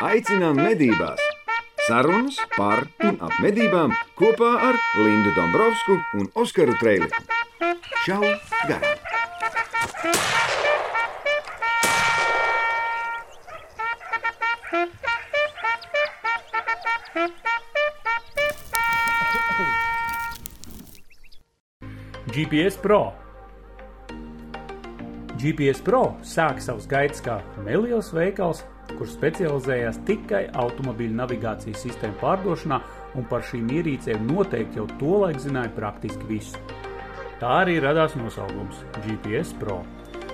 Aicinām medībās! Sarunas par un ap medībām kopā ar Lindu Dombrovskiju un Oskaru Trēliņu. Čau! Garām! GPS Pro. GPS Pro sāk savus gaitas kā neliels veikals, kurš specializējās tikai automobīļu navigācijas sistēmu pārdošanā, un par šīm ierīcēm noteikti jau tolaik zināja praktiski visu. Tā arī radās nosaukums GPS Pro.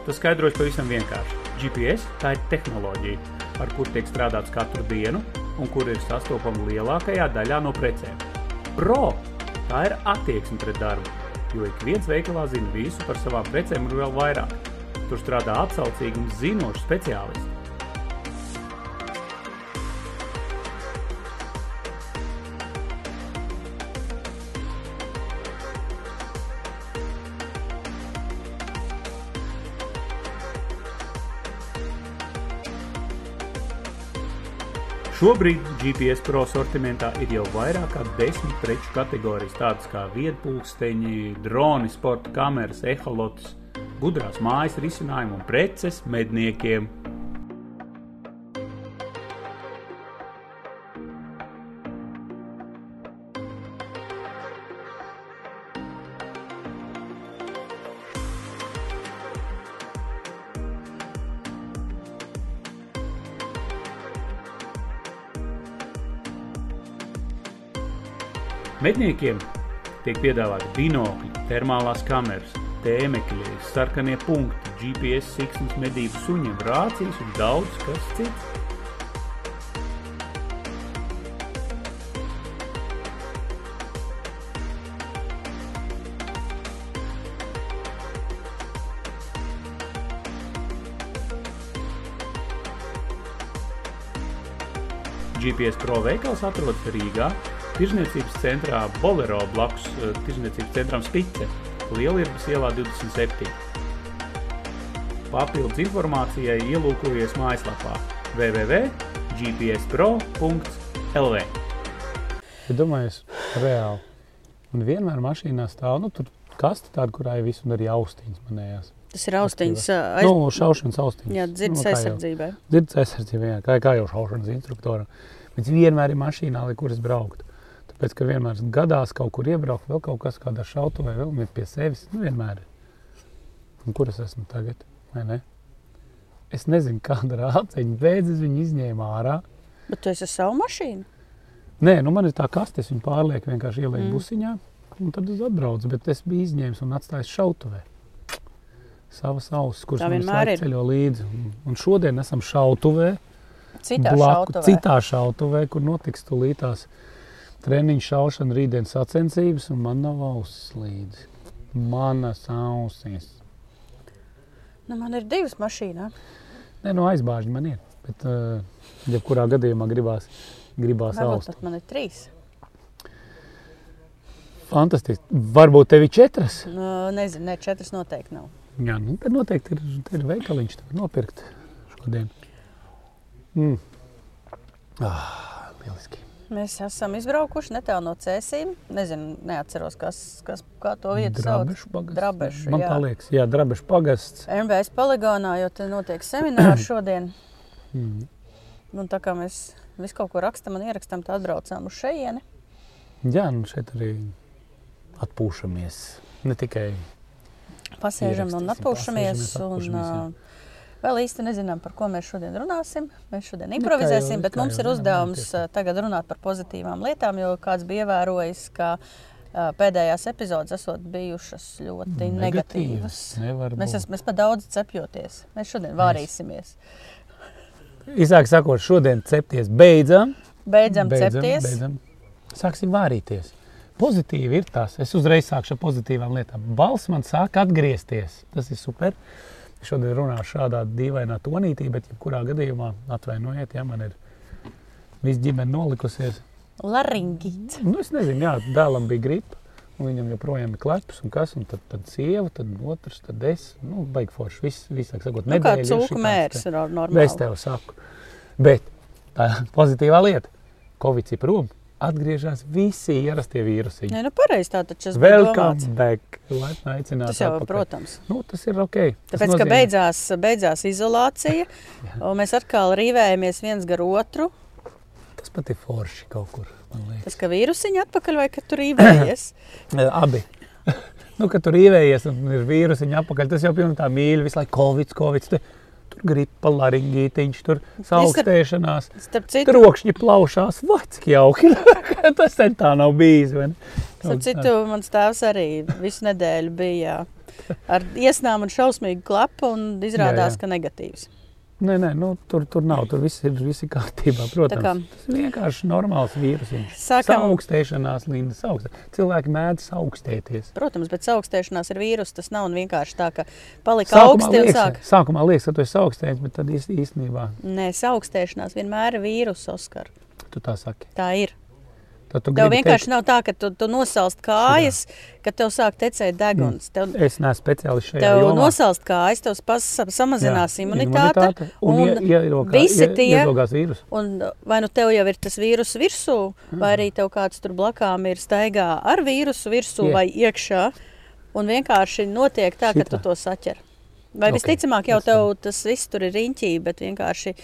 Tas skaidrojas pavisam vienkārši. GPS tā ir tehnoloģija, ar kuru tiek strādāts katru dienu un kur ir sastopama lielākajā daļā no precēm. Pro tā ir attieksme pret darbu, jo ik viens veikalā zina visu par savām precēm un vēl vairāk. Tur strādā atsaucīgi un zinoši speciālisti. Šobrīd GPS Pro sortimentā ir jau vairāk kā desmit preču kategorijas, tādas kā viedpulksteņi, droni, sporta kameras, eholots, gudrās mājas risinājumi un preces medniekiem. Medniekiem tiek piedāvāti binokļi, termālās kameras, tēmekļi, sarkanie punkti, GPS siksnas medību suņiem, rācijas un daudz kas cits. GPS Pro veikals atrodas Rīgā, Tirzniecības centrā Bolero blakus eh, Tirzniecības centram Spice, Lielierbas ielā 27. Papildus informācijai ielūkojies mājaslapā www.gpspro.lv. Ja domājies, reāli. Un vienmēr mašīnā stāv nu, tur kasta tāda, kurā ir viss un arī austiņas manējās. Tas ir austiņas Aiz... aiz... Nu, šaušanas austiņas. jā, dzirdes Nu, aizsardzībai. Dzirdes aizsardzība, jā, kā, kā jau šaušanas instruktoram. Bet vienmēr ir mašīnā, lai kur es brauktu. Tāpēc, ka vienmēr gadās kaut kur iebraukt, vēl kaut kas kādā šautavē, vēl ir pie sevis. Nu, vienmēr. ir. Un kur es esmu tagad? Vai ne? Es nezinu, kāda rāciņa beidzas viņu izņēma ārā. Bet tu esi ar savu mašīnu. Nē, nu man ir tā kaste, es viņu pārlieku vienkārši ielieku Mm. busiņā, un tad es atbraucu. Bet es biju izņēmis un atstājis šautavē. Savas ausis, kuras man ceļo līdzi. Un, un šodien esam šautavē, Citā blaku- šautavē. citā šautavē, kur notiks tūlītās treniņu šaušana, rītdienas sacensības, un man nav ausis līdzi. Manas ausis. Nu, man ir divas mašīnas. Nē, no aizbāžņa man ir. Bet, uh, jebkurā gadījumā gribās, gribās Varbūt aust. man ir trīs. Fantastiski. Varbūt tev ir četras. Nu, nezinu, ne, četras noteikti nav. Jā, nu, tad noteikti ir, ir veikaliņš, tev nopirkt šodien. Mm. Ah, lieliski. Mēs esam izbraukuši netālu no cēsīm. Nezinu, neatceros, kas, kas to vietu sauc. Drabešu pagasts. Drabešu, Man jā. liekas, jā, Drabešu pagasts. MBS poligonā, jo te notiek seminārs šodien. Mm. Un tā kā mēs visu kaut ko rakstam un ierakstām, tad atbraucām uz šejieni. Jā, nu šeit arī atpūšamies. Ne tikai Pasēžam un atpūšamies. Un, atpūšamies, vēl īsti nezinām, par ko mēs šodien runāsim. Mēs šodien improvizēsim, jau- bet mums ir uzdevums uh, tagad runāt par pozitīvām lietām, jo kāds bija ievērojis, ka uh, pēdējās epizodes esot bijušas ļoti negatīvas. Nevar Mēs esam mēs pa daudz cepjoties. Mēs šodien vārīsimies. Īsāk sakot, šodien cepties beidzam. Beidzam, cepties. Beidzam. Sāksim vārīties. Pozitīvi ir tas. Es uzreiz sākšu ar pozitīvām lietām. Balss man sāk atgriezties. Tas ir super. Šodien runāšu šādā dīvainā tonītī, bet jebkurā gadījumā atvainojiet, ja man ir viss ģimene nolikusies. Laringīts. Nu, es nezinu, jā, dēlam bija gripa. un Viņam joprojām ir kleps, un kas, un tad, tad sieva, tad otrs, tad es. Nu, baigi forši. Viss, tā sakot, Nu, nedēļa ir te- ir Es tev saku. Bet tā pozitīvā lieta. Covid ir prom, atgriežas visi ierastie vīrusi. Nē, nu pareizi tā taču tas bija domāts. Welcome back! Laipni aicināti. Tas jau, atpakaļ. protams. Nu, tas ir ok. Tas Tāpēc, ka beidzās, beidzās izolācija, un mēs atkal rīvējamies viens gar otru. Tas pat ir forši kaut kur. man liekas. Tas, ka vīrusiņi atpakaļ vai ka tur rīvējies. Eh, Abi. nu, kad tur īvējies un ir vīrusiņa apakaļ, tas jau pilnīgi tā mīļi. Visu laiku covid, covid. Tur gripa, laringītiņš, tur saaugstēšanās. Trokšņi plaušās, cik jauki. tas sen tā nav bijis. starp citu mans tēvs arī visu nedēļu bija ar iesnām un šausmīgu klapu, un izrādās, Jā, jā. ka negatīvs. Nē, nē, nu, tur, tur nav. Tur viss ir, viss ir kārtībā. Protams, kā- tas ir vienkārši normāls vīrusiņš. Sākam- Augstēšanās, Linda, augstē. Cilvēki mēdz augstēties. Protams, bet augstēšanās ir vīrus. Tas nav vienkārši tā, ka palika augsti un sāk. sākumā liekas, ka tu esi augstējies, bet tad īst- īstenībā Nē, augstēšanās vienmēr ir vīrus, Oskar. tu tā saki. Tā ir. Tev vienkārši nav tā, ka tu, tu nosalst kājas, kad tev sāk tecēt deguns. Tev, teikt, Es neesmu speciālists šajā tev jomā. nosalst kājas, tev pas, samazinās Jā, imunitāte. Un, un un ierokā, visi ie- tie- vīrusu. Un vai nu tev jau ir tas vīrus virsū, vai arī tev kāds tur blakām ir staigā ar vīrusu virsū Jā. vai iekšā, un vienkārši notiek tā, ka tu Šitā. to saķer. Vai Ok, visticamāk jau tev tas viss tur ir riņķī, bet vienkārši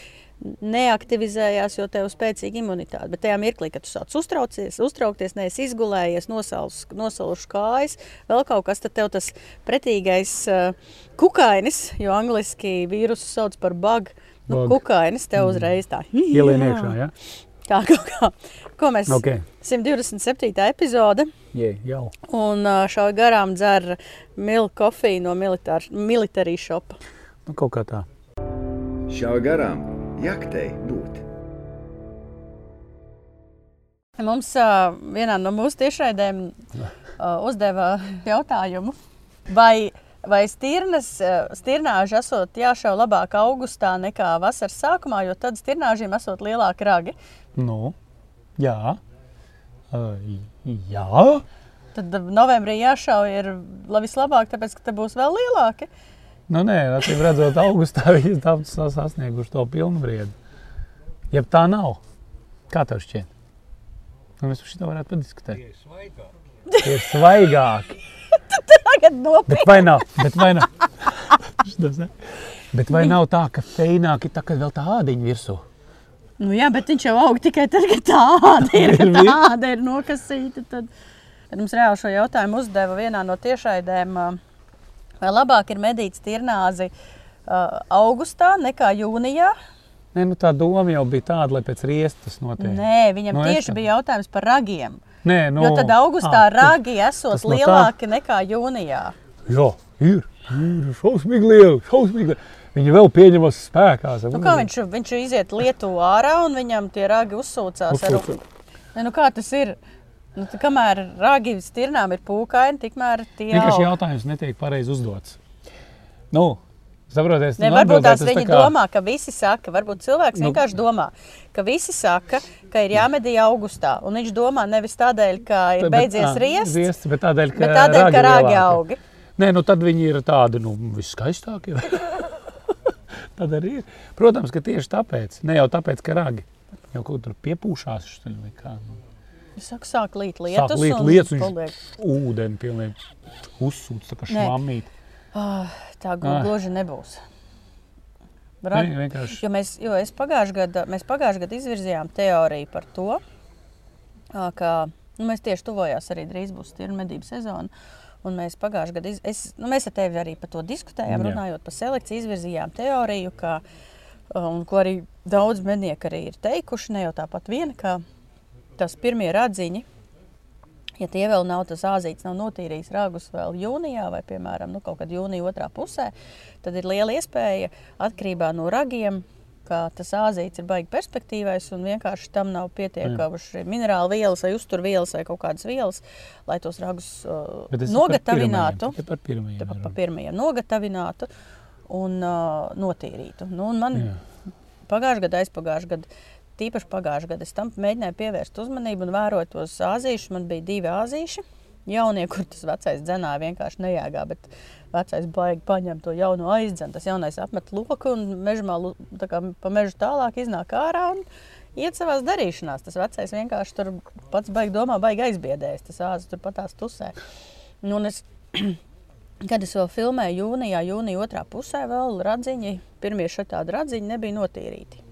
neaktivizējās, jo tev ir spēcīga imunitāte. Bet tajā mirklī, kad tu sāc uztraucies, uztraukties, neesi izgulējies, nosaluši kājas, vēl kaut kas, tad tev tas pretīgais uh, kukainis, jo angliski vīrusu sauc par bug, nu, kukainis tev uzreiz tā Ielien iekšā, ja? Tā kaut kā. Ko mēs Ok, 127. epizode Jē, jau. un ā, šauj garām dzer milku kofiju no militār, militārī šopa. Nu, kaut kā tā. Šauj garām, jaktei būt. Mums ā, vienā no mūsu tiešraidēm ā, uzdeva jautājumu, vai, vai stirnas, stirnāži esot jāšauj labāk augustā nekā vasaras sākumā, jo tad stirnāžiem esot lielāki ragi. Nu, jā. Uh, jā. Tad novembrī jāšauj ir la- vislabāk, tāpēc, ka te būs vēl lielāki. Nu, nē, acīm redzot, augustā viņi daudz sa- sasnieguši to pilnbriedi. Ja tā nav, kā tev šķiet? Nu, mēs par šo varētu padiskutēt. Tie ir svaigāki. Tagad nopietni. Bet vai nav? Bet vai nav? Bet vai nav tā, ka feināk ir tā, ka vēl tā ādiņa virsū? Nu, jā, bet viņš jau aug tikai tad, kad tāda ir, Ir kad vi- tāda ir nokasīta. Tad, tad mums reāli šo jautājumu uzdeva vienā no tiešraidēm. ā, Vai labāk ir medīt stirnāzi uh, augustā nekā jūnijā? Nē, nu, tā doma jau bija tāda, lai pēc riestas notiek. Nē, viņam Nu, no es tieši tā- bija jautājums par ragiem. Nē nu, Jo tad augustā tu- ragi esot no lielāki nekā jūnijā. Jā, ir. Ir šausmīgi liela, šausmīgi liela. Viņa vēl pieņemas spēkā. Nu, kā viņš, viņš iziet lietu ārā un viņam tie ragi uzsūcās? Ar, Uzsūca. ne, nu, kā tas ir? Nu, tā kamēr ragi stirnām ir pūkaini, tikmēr tie Vienkārši aug. jautājums netiek pareizi uzdots. Nu, saprotiet, Ne, varbūt tās viņi kā... domā, ka visi saka, varbūt cilvēks Nu. nu, vienkārši domā, ka visi saka, ka ir jāmedī augustā. Un viņš domā nevis tādēļ, ka ir beidzies riests, Riests, bet tādēļ, ka, bet tādēļ, ka rāgi augi. Nē, nu tad viņi ir tādi nu, viskaistākie. Tad arī ir. Protams, ka tieši tāpēc, ne jau tāpēc, ka ragi jau kaut kur piepūšās. šķiet, vai kā. Es saku, sāk līt lietus. Sāk līt un lietus, viņš-. Ūdeni pilnīgi uzsūc, tā kā švamīt. Ah, tā glu- Ah. gluži nebūs. Nē, Rag... vienkārši. Jo mēs, jo es pagājušajā gadā, mēs pagājušajā gadā izvirzījām teoriju par to, ka nu, mēs tieši tuvojās arī drīz būs tirna medību sezona. Un mēs pagājušajā gadā, iz, es, nu, mēs ar tevi arī par to diskutējām, Jā. runājot par selekciju, izvirzījām teoriju, ka, un, ko arī daudz mednieki arī ir teikuši, ne jau tāpat viena, ka tas pirmie radziņi, ja tie vēl nav, tas āzīts nav notīrījis ragus vēl jūnijā vai, piemēram, nu, kaut kad jūnija otrā pusē, tad ir liela iespēja atkarībā no ragiem, ka tas āzīts ir baigi perspektīvais un vienkārši tam nav pietiekamas minerālu vielas vai uzturvielas vai kaut kādas vielas, lai tos ragus uh, nogatavinātu. Tikai par pirmajiem. Te pa, pa pirmajiem nogatavinātu un uh, notīrītu. Nu, un man Jā. pagājušajā gadā, aizpagājušajā gadā, tīpaši pagājušajā gadā, es tam mēģināju pievērst uzmanību un vērot tos āzīšus. Man bija divi āzīši. Jaunie, kur tas vecais dzenāja vienkārši nejāgā, bet vecais baigi paņem to jauno aizdzen. Tas jaunais apmet loku un kā pa mežu tālāk iznāk ārā un iet savā darīšanās. Tas vecais vienkārši tur pats baigi domā, baigi aizbiedēs. Tas āzis tur patās tusē. Nu, un es, kad es vēl filmēju jūnijā, jūnija otrā pusē, vēl radziņi, pirmie šādi radziņi nebija notīrīti.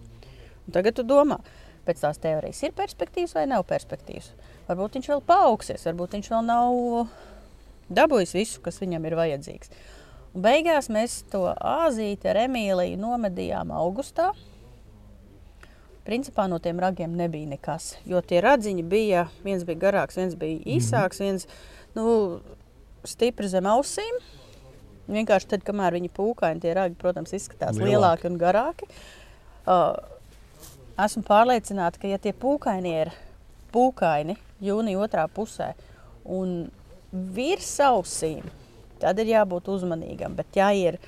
Un tagad tu domā, pēc tās teorijas ir perspektīvas vai nav perspektīvas. Varbūt viņš vēl paaugsies, varbūt viņš vēl nav dabūjis visu, kas viņam ir vajadzīgs. Un beigās mēs to āzīti ar Emīliju nomedījām augustā. Principā no tiem ragiem nebija nekas, jo tie radziņi bija, viens bija garāks, viens bija īsāks, viens nu, stipri zem ausīm. Vienkārši tad, kamēr viņi pūkaini, tie ragi, protams, izskatās lielāki, lielāki un garāki. Uh, esmu pārliecināta, ka ja tie pūkaini ir pūkaini jūnija otrā pusē un virs ausīm, tad ir jābūt uzmanīgam. Bet, ja ir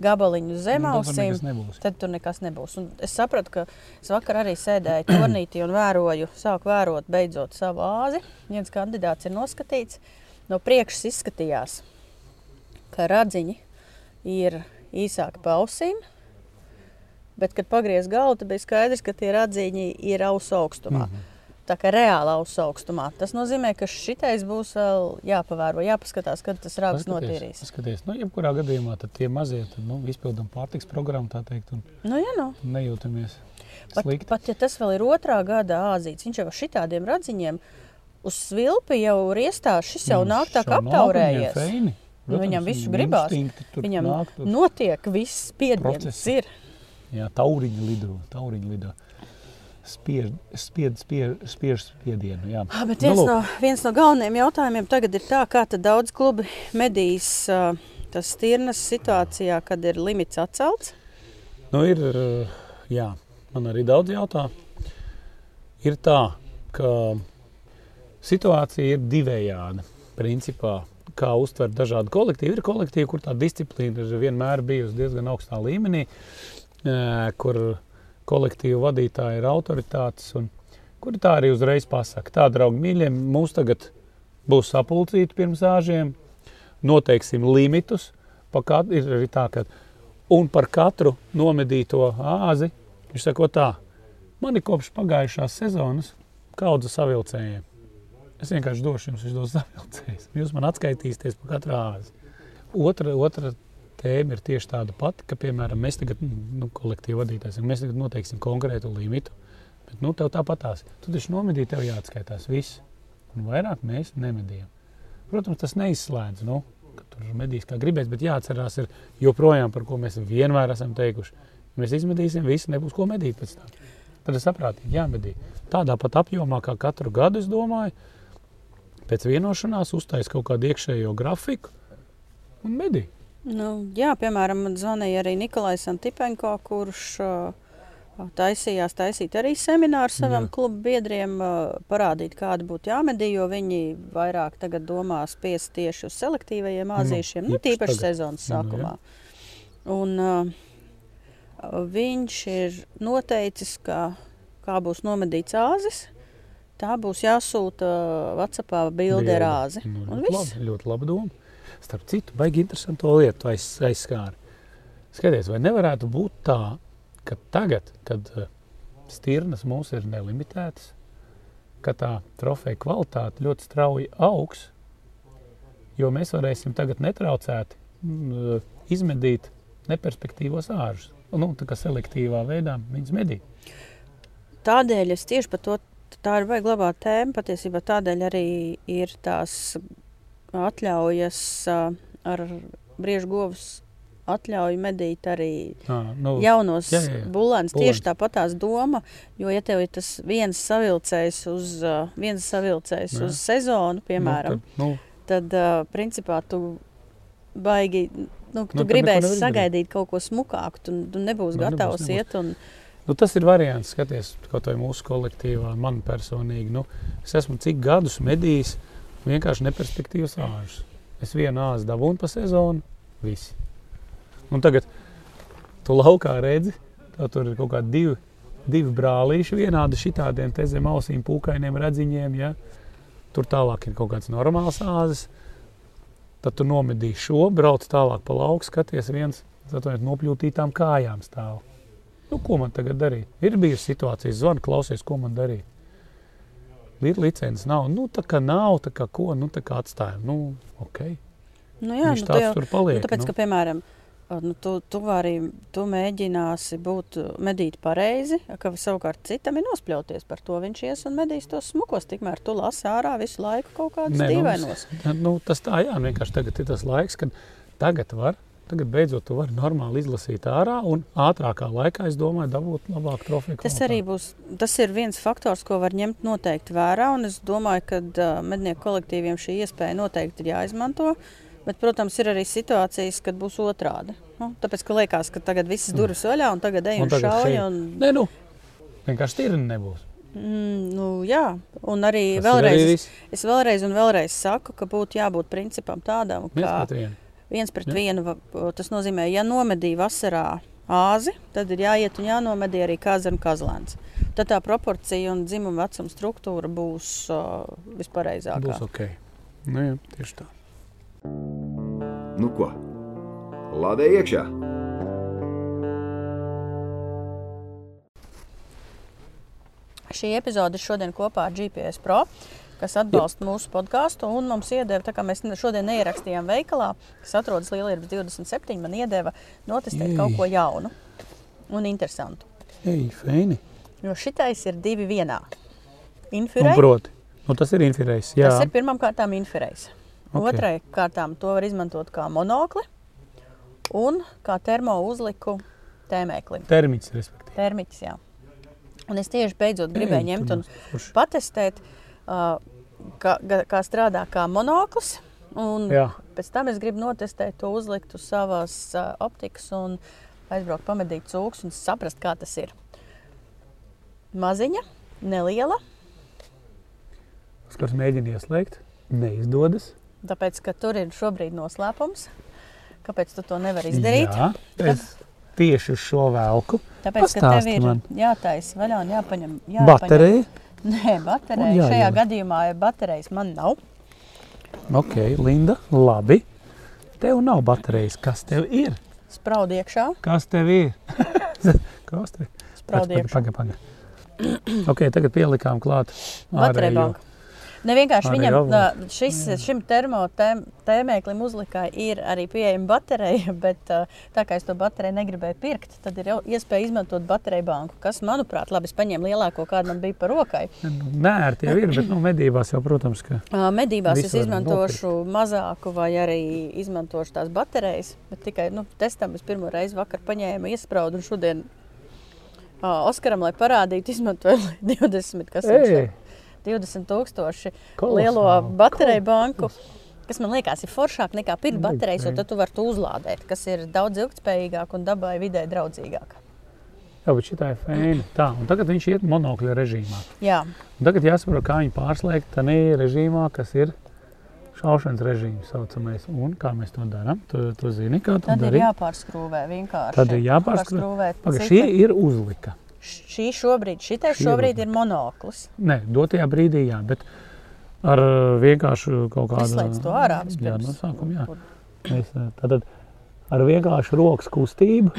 gabaliņu zem Nu, ausīm, nebūs. tad tur nekas nebūs. Un es sapratu, ka es vakar arī sēdēju turnītī un vēroju, sāku vērot beidzot savu āzi. Viens kandidāts ir noskatīts. No priekšas izskatījās, ka radziņi ir īsāki pa ausīm. Bet, kad pagriez galvu, tad bija skaidrs, ka tie radziņi ir ausu augstumā. Mm -hmm. Tā kā reāli ausu augstumā. Tas nozīmē, ka šitais būs vēl jāpavēro, jāpaskatās, kad tas rāks notīrīs. Skaties, nu, jebkurā gadījumā tad tie mazie tad, nu, izpildām pārtiks programmu, tā teikt, un Nu, jā, nu. nejūtamies Pat, slikti. pat ja tas vēl ir otrā gada āzīts, viņš jau ar šitādiem radziņiem uz svilpi jau riestās. Šis jau Nu, nāk tā kā aptaurējies. feini. Nu, viņam Protams, visu gribās. tur Viņam nāk, tur- notiek viss spiediens. Ir. Jā, tauriņi lido, tauriņi lido. Spiež, spied, spiež, spiež spiedienu, jā. Ah, Bet Nu, viens, lūk. no, viens no galvenajiem jautājumiem tagad ir tā, kā daudz klubi medīs tas stirnas situācijā, kad ir limits atcelts. Nu, ir, jā, man arī daudz jautā. Ir tā, ka situācija ir divējāda. Principā, kā uztver dažādi kolektīvi. Ir kolektīvi, kur tā disciplīna ir vienmēr bijusi diezgan augstā līmenī, kur kolektīvu vadītāji ir autoritātes. un Kuri tā arī uzreiz pasakā, tā, draugi, mīļie, mums tagad būs sapulcīti pirms āžiem, noteiksim limitus. Katru, ir arī tā, ka un par katru nomedīto āzi viņš saka, tā, man ir kopš pagājušās sezonas kaudze savilcējiem. Es vienkārši došu jums tos savilcējus. Jūs man atskaitīsieties par katru āzi. Otra, otra tēma ir tieši tāda pati, ka, piemēram, mēs tagad, nu, kolektīvi vadītājs, mēs tagad noteiksim konkrētu limitu. Bet, nu, tev tāpatās. Tu taču nomedīji, tev jāatskaitās viss. Un vairāk mēs nemedījām. Protams, tas neizslēdz, nu, ka tur medīs kā gribēs, bet jāatcerās ir joprojām, par ko mēs vienmēr esam teikuši. Ja mēs izmedīsim, visu nebūs ko medīt pēc tam. Tad ir saprātīgi jāmedī. Tādā pat apjomā kā katru gadu, es domāju, pēc vienošanās uztais kaut kādu iekšējo grafiku un medī. Nu, jā, piemēram, man zvanīja arī Nikolais Antipenko, kurš uh, taisījās taisīt arī semināru Jā. klubu biedriem, uh, parādīt, kāda būtu jāmedī, jo viņi vairāk tagad domā spiest tieši uz selektīvajiem āzīšiem, nu, īpaši tīpaši tagad. sezonas Nu, sākumā. Un uh, viņš ir noteicis, ka kā būs nomedīts āzis, tā būs jāsūta WhatsAppā bilde ar āzi. Nu, ļoti, labi, ļoti labi doma. Starp citu, baigi interesantu lietu aiz, aizskāri. Skaties, vai nevarētu būt tā, ka tagad, kad eh, stirnas mums ir nelimitētas, ka tā trofeja kvalitāte ļoti strauji augs, jo mēs varēsim tagad netraucēti mm, izmedīt neperspektīvos āržus. Nu, tā kā selektīvā veidā viņas medīt. Tādēļ es tieši par to tā ir vajag glabāt tēmu. Patiesībā tādēļ arī ir tās atļaujas ar briežu govs atļauju medīt arī À, nu, jaunos jā, jā, jā. Bulēns. Tieši tāpat tās doma, jo ja tev ir tas viens savilcējs uz, viens savilcējs Jā. uz sezonu, piemēram, Nu, tad, tad uh, principā tu baigi. Nu, tu tad neko gribēsi sagaidīt kaut ko smukāku, tu, tu nebūsi Nu, nebūs, gatavs nebūs. iet. Un, Nu, tas ir variants, skaties, kaut vai mūsu kolektīvā, man personīgi. Nu, es esmu cik gadus medījis vienkārši neperspektīvas āžus. Es vienu āzu dabūnu pa sezonu, visi. Un tagad tu laukā redzi, ka tur ir kaut kādi divi, divi brālīši, vienādi šitādiem te zem ausīm pūkainiem radziņiem. Ja? Tur tālāk ir kaut kāds normāls āzis. Tad tu nomedīji šo, brauc tālāk pa lauku, skaties viens, tad nopļūtītām kājām stāv. Nu, ko man tagad darīt? Ir bijusi situācija, zvanu, klausies, ko man darīt. Licences, nav. Nu, tā kā nav, tā kā ko, nu, tā kā atstājam. Nu, ok. Nu, jā, Viņš nu, tāds jau- tur paliek. Nu, tāpēc, nu. ka, piemēram, nu, tu, tu, vari, tu mēģināsi būt medīt pareizi, ka savukārt citam ir nospļauties par to. Viņš ies un medīs tos smukos, tikmēr tu lasi ārā visu laiku kaut kādus nu, dīvainos. Nu, tas tā, jā, vienkārši tagad ir tas laiks, kad tagad var. Tagad beidzot tu vari normāli izlasīt ārā un ātrākā laikā, es domāju, dabūt labāku trofeju. Tas kvalitāti. arī būs tas ir viens faktors, ko var ņemt noteikti vērā. un Es domāju, ka mednieku kolektīviem šī iespēja noteikti ir jāizmanto. Bet, protams, ir arī situācijas, kad būs otrādi. Nu, tāpēc, ka liekas, ka tagad viss durvis vaļā un tagad ej Un un, šauj. Un, Nē, nu, vienkārši tirni nebūs. mm, nu, jā, un arī Tas vēlreiz, arī viss. es vēlreiz un vēlreiz saku, ka būtu jābūt principam tādam, ka. Viens pret Jā. vienu. Tas nozīmē, ja nomedīja vasarā āzi, tad ir jāiet un jānomedī arī kāzana kazlēns. Tad tā proporcija un dzimuma vecuma struktūra būs uh, vispareizākā. Būs ok. Nu, jā, tieši tā. Nu ko? Lādē iekšā! Šī epizode šodien kopā ar GPS Pro, kas atbalsta mūsu podkāstu. un Mums iedeva, tā kā mēs šodien neierakstījām veikalā, kas atrodas Lielības 27, man iedeva notestēt Jej. kaut ko jaunu un interesantu. Ej, feini. Jo šitais ir divi vienā. Un Infirei, proti. Nu, tas ir infirējs. Jā, tas ir pirmām kārtām infirejs. Ok. Okay. Otrai kārtām to var izmantot kā monokli un kā termo uzliku tēmēklim. termiņš, respektīvi. Termiķis, jā. Un es tieši beidzot gribēju Ej, ņemt un patestēt, uh, kā, kā strādā kā monoklis. Pēc tam es gribu notestēt to uzlikt uz savas optikas un aizbraukt, pamedīt cūkus un saprast, kā tas ir. Maziņa, neliela, Skars mēģina ieslēgt. Neizdodas. tāpēc ka tur ir šobrīd noslēpums. Kāpēc tu to nevari izdarīt? Jā, es tieši uz šo velku. Tāpēc, ka tev Pastāsti ir man. jātaisa vaļā un jāpaņem. jāpaņem. Baterija. Nē, baterija. jāieliek. Šajā gadījumā ja baterijas man nav. Ok, Linda, labi. Tev nav baterijas. Kas tev ir? Spraudi iekšā, Kas tev ir? Kas tev ir? spraudi iekšā. Pagaid, pagaid. Ok, tagad pielikām klāt. Baterija ārējo. banka. Ne vienkārši arī viņam tā, šis, šim termotēmēklim uzlikā ir arī pieejama baterija, bet tā kā es to bateriju negribēju pirkt, tad ir iespēja izmantot bateriju banku, kas, manuprāt, labi, es paņēmu lielāko, kāda man bija par rokai. Nu, nē, ar tie ir, bet nu, medībās jau, protams, ka. Medībās es izmantošu nopirkt. mazāku vai arī izmantošu tās baterijas, bet tikai nu, testam es pirmo reizi vakar paņēmu iespraudu un šodien. Oskaram, lai parādītu, izmantoju 20 kasetes. 20,000 lielo bateriju banku. Kas man liekas, ir foršāk nekā pirkt baterijas, jo tad tu vari to uzlādēt, kas ir daudz ilgspējīgāk un dabai vidē draudzīgāk. Jā, bet šī ir fēna. Tā, tagad viņš iet monokļa režīmā. Jā. Un tagad jāsaprot, kā viņu pārslēgt tādā režīmā, kas ir šaušanas režīms. Saucamais. Un kā mēs to darām? Tu, tu zini, kā to darām. Tad darīt. ir jāpārskrūvē vienkārši. Tad ir jāpārskrūvē. Pagaid, šī ir uzlika. Šī šobrīd, šitais Šī šobrīd ir monoklis. Nē, dotajā brīdī, jā, bet ar uh, vienkāršu kaut kādu Izslēdz to ārā Jā, vispirms. no sākuma, jā. Mēs, uh, tātad ar vienkāršu rokas kustību.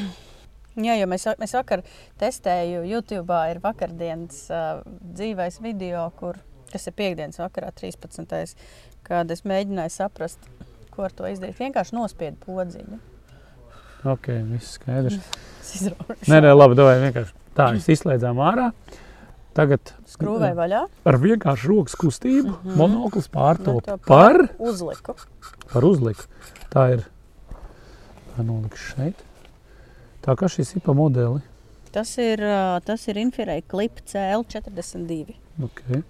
Jā, jo mēs, mēs vakar testēju, YouTube ir vakardienas uh, dzīvais video, kur, kas ir piekdienas vakarā, 13. kad es mēģināju saprast, ko ar to izdarīt. Vienkārši nospiedu podziņu. Ok, viss skaidrs. Es. Nē, nē, labi, davai vienkārši. Tā, mēs izslēdzām ārā. Tagad Skrūvēju vaļā. ar vienkāršu rokas kustību mm -hmm. monoklis pārtop to par, Uzliku. par uzliku. Tā ir. Nolikšu šeit. Tā kā šis ir pa modeli. Tas ir, tas ir Infrared Clip CL42. Okay.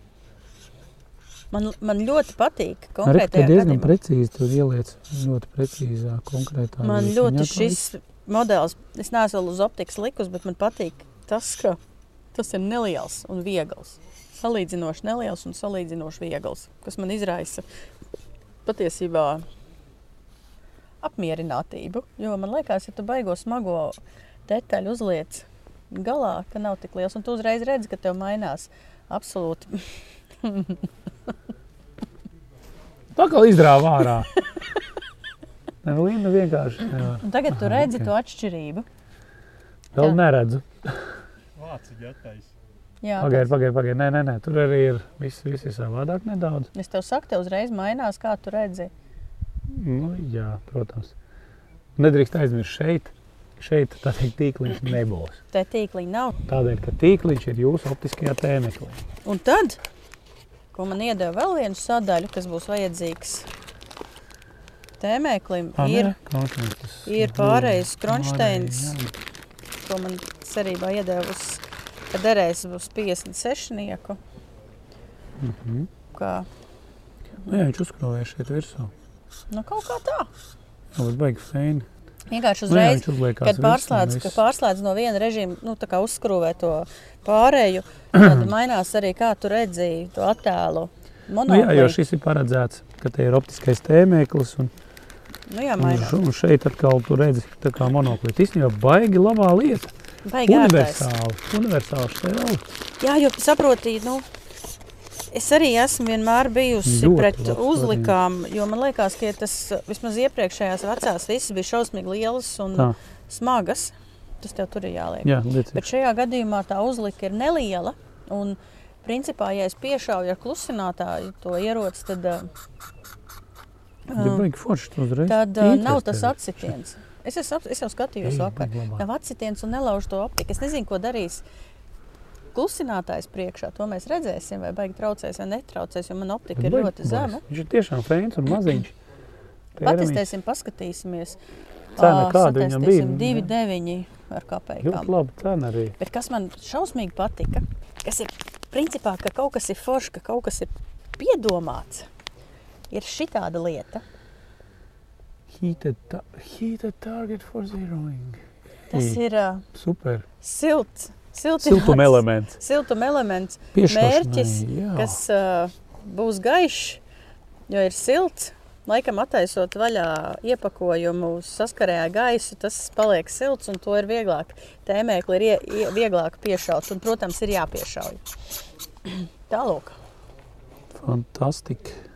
Man, man ļoti patīk Arī konkrētajā diezgan gadījumā. precīzi tur ieliec. Ļoti precīzā, konkrētā. Man ļoti šis modelis, es neesmu uz optikas likus, bet man patīk tas, ka tas ir neliels un viegls. Salīdzinoši neliels un salīdzinoši viegls, kas man izraisa patiesībā apmierinātību. Jo man liekas, ja tu baigo smago detaļu uzliec galā, ka nav tik liels, un tu uzreiz redzi, ka tev mainās absolūti. Tā kā izrāva ārā. Nē, Linda vienkārši. Un tagad tu Aha, redzi ok. to atšķirību. Vēl neredzu. Vāciņa attais. Jā, Pagaidiet, pagaidiet, pagaidiet. Nē, nē, nē, tur arī ir viss, viss ir savādāk nedaudz. Es tev saku, te uzreiz mainās, kā tu redzi. Nu, jā, protams. Nedrīkst aizmirst šeit. Šeit tā teikt, tīkliņš nebūs. Te tīkliņa nav. Tādēļ, ka tīkliņš ir jūsu optiskajā tēmeklī. Un tad, ko man iedeva vēl vienu sadaļu, kas būs vajadzīgs tēmēklim, Ah, ir, konstants. ir pārējais kronšteins. Ko man cerībā iedevusi, ka derēs uz 56 nieku. jā. Mhm. Kā, Nu, jā, viņš uzkrāvēja šeit virsū. nu, kaut kā tā. Jā, bet baigi fēni. Vienkārši Nu, jā, uzreiz, viņš uzliekās kad pārslēdz, ka pārslēdz no viena režīma, nu, tā kā uzskrūvē to pārēju, tad mainās arī, kā tu redzēji to attēlu. Nu, jā, jo šis ir paredzēts, ka te ir optiskais tēmēklis. Un, Nu, jā, un, un šeit atkal tu redzi, tā kā monoklīte. Jau baigi labā lieta. Baigi ērtais. Universāli. Universāli šeit Jā, jo saproti, nu, es arī esmu vienmēr bijusi Ļoti pret uzlikām, jo man liekas, ka tas vismaz iepriekšējās vecās visas bija šausmīgi lielas un Tā. smagas. Tas tev tur ir jāliek. Jā, liecīgi. Bet šajā gadījumā tā uzlika ir neliela. Un, principā, ja es piešauju ar klusinātāju to ieroci, tad, uh, Ja forši tad uh, nav tas atsitiens. Es, es, ap- es jau skatījos vakar. Nav atsitiens un nelauž to optiku. Es nezinu, ko darīs. Klusinātājs priekšā to mēs redzēsim, vai baigi traucēs vai netraucēs, jo man optika ir ļoti zema. Viņš ir tiešām fēns un maziņš. Patestēsim, paskatīsimies. Cena kāda viņam bija? satestīsim 2,9 ar kapekām. Ļoti labi cena arī. Bet kas man šausmīgi patika, kas ir principā, ka kaut kas ir foršs, ka kaut kas ir piedomāts, ir šī tāda lieta. Heated, heated target for zeroing. Tas ir uh, Super. silts, Siltuma elements. siltuma elements, mērķis, jā. kas uh, būs gaišs, jo ir silts. Laikam attaisot vaļā iepakojumu saskarē ar gaisu, tas paliek silts un to ir vieglāk. Tēmēkli ir ie, ie, vieglāk piešaut un, protams, ir jāpiešauj. Tālūk. Fantastika.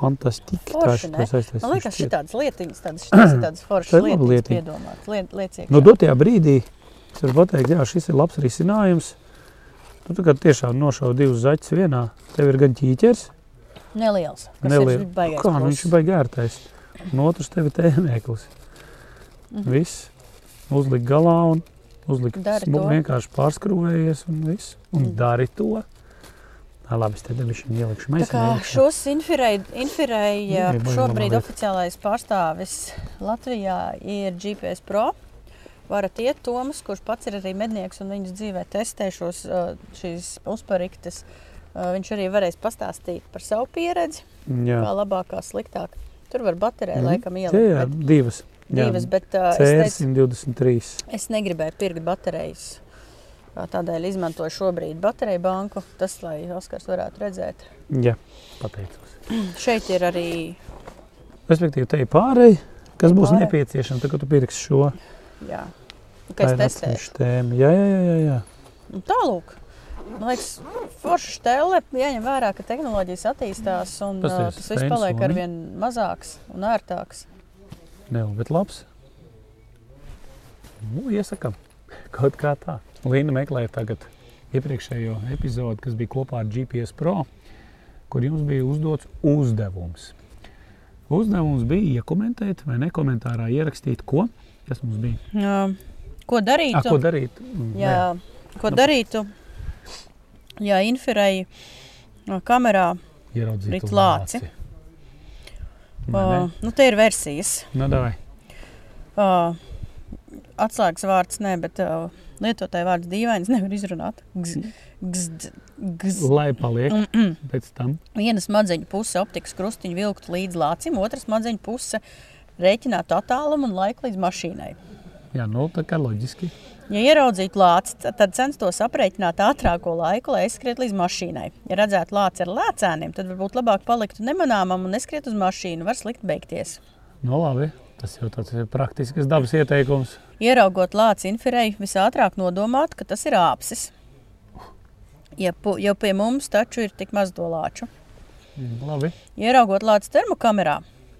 Fantastika. Forši, ne? saistīts. Man liekas, šī tādas lietiņas, tādas, ir tādas Tā foršas laba lietiņas lietiņa. piedomātas. Liet, lieciekšā. Nu, dotajā brīdī es varu pateikt, jā, šis ir labs risinājums. Tu tā kā tiešām nošauji divus zaķus vienā. Tev ir gan ķīķers, Neliels. Kas Neliela. ir Kā nu, viņš ir baigi ērtais. Un otrs tev ir tēmēklis. Mhm. Viss. Uzlikt galā un uzlikt Dari to. vienkārši pārskrūvējies un viss. Un Mhm. dari to. Ā, labi, es te debišu ielikšu. Mēs kā šos infirēja, Jā, baigi šobrīd oficiālais pārstāvis Latvijā ir GPS Pro. Varat iet Tomas, kurš pats ir arī mednieks un viņas dzīvē testē šos šīs uzpariktes. Viņš arī varēs pastāstīt par savu pieredzi, Jā, kā labāk, kā sliktāk. Tur var bateriju Mhm. laikam jā, ielikt. jā bet divas. Jā. Divas, bet uh, es, teicu, CR123. es negribēju pirkt baterijas. Tādēļ izmantoju šobrīd bateriju banku, tas, lai Oskars varētu redzēt. Jā, pateicos. Šeit ir arī Respektīvi, te ir pārēji, kas būs Pārēj. nepieciešama, tad, kad tu pirksi šo. Jā, ka es Tā ir testēšu. tēma. Jā, jā, jā, jā. Un Tālāk, man liekas, forša stēle jāņem vērā, ka tehnoloģijas attīstās un Tas uh, tas viss paliek ar vien mazāks un ērtāks. Ne, bet labs. Nu, iesakām, kaut kā tā. Līna meklēja tagad iepriekšējo epizodi, kas bija kopā ar GPS Pro, kur jums bija uzdots uzdevums. Uzdevums bija iekomentēt vai nekomentārā ierakstīt, ko tas mums bija. Uh, ko darītu? Ah, ko darīt? Mm, Jā, ko darītu? Jā, infirēja uh, kamerā. nē, ieraudzīt Rit uz lāci. Ne? Uh, nu, te ir versijas. Nu. Uh, atslēgas vārds nē, bet uh, lietotāja vārds dīvains nevar izrunāt. Gz, gz, gz. Lai paliek Mm -mm. pēc tam. Viena smadzeņu puse optikas krustiņu vilktu līdz lācim, otra smadzeņu puse rēķinātu attālumu un laiku līdz mašīnai. Jā, nu, tā kā loģiski. Ja ieraudzītu lāci, tad censtos aprēķināt ātrāko laiku, lai aizskrietu līdz mašīnai. Ja redzētu lāci ar lēcēniem, tad varbūt labāk paliktu nemanāmam un neskriet uz mašīnu. Var slikt beigties. Nu, labi. Tas jau tāds praktisks dabas ieteikums. Ieraugot lāci infirēju, visātrāk nodomāt, ka tas ir āpsis. Ja, jo pie mums taču ir tik maz to lāču. Mm, Labi. Ieraugot lāci termokamerā,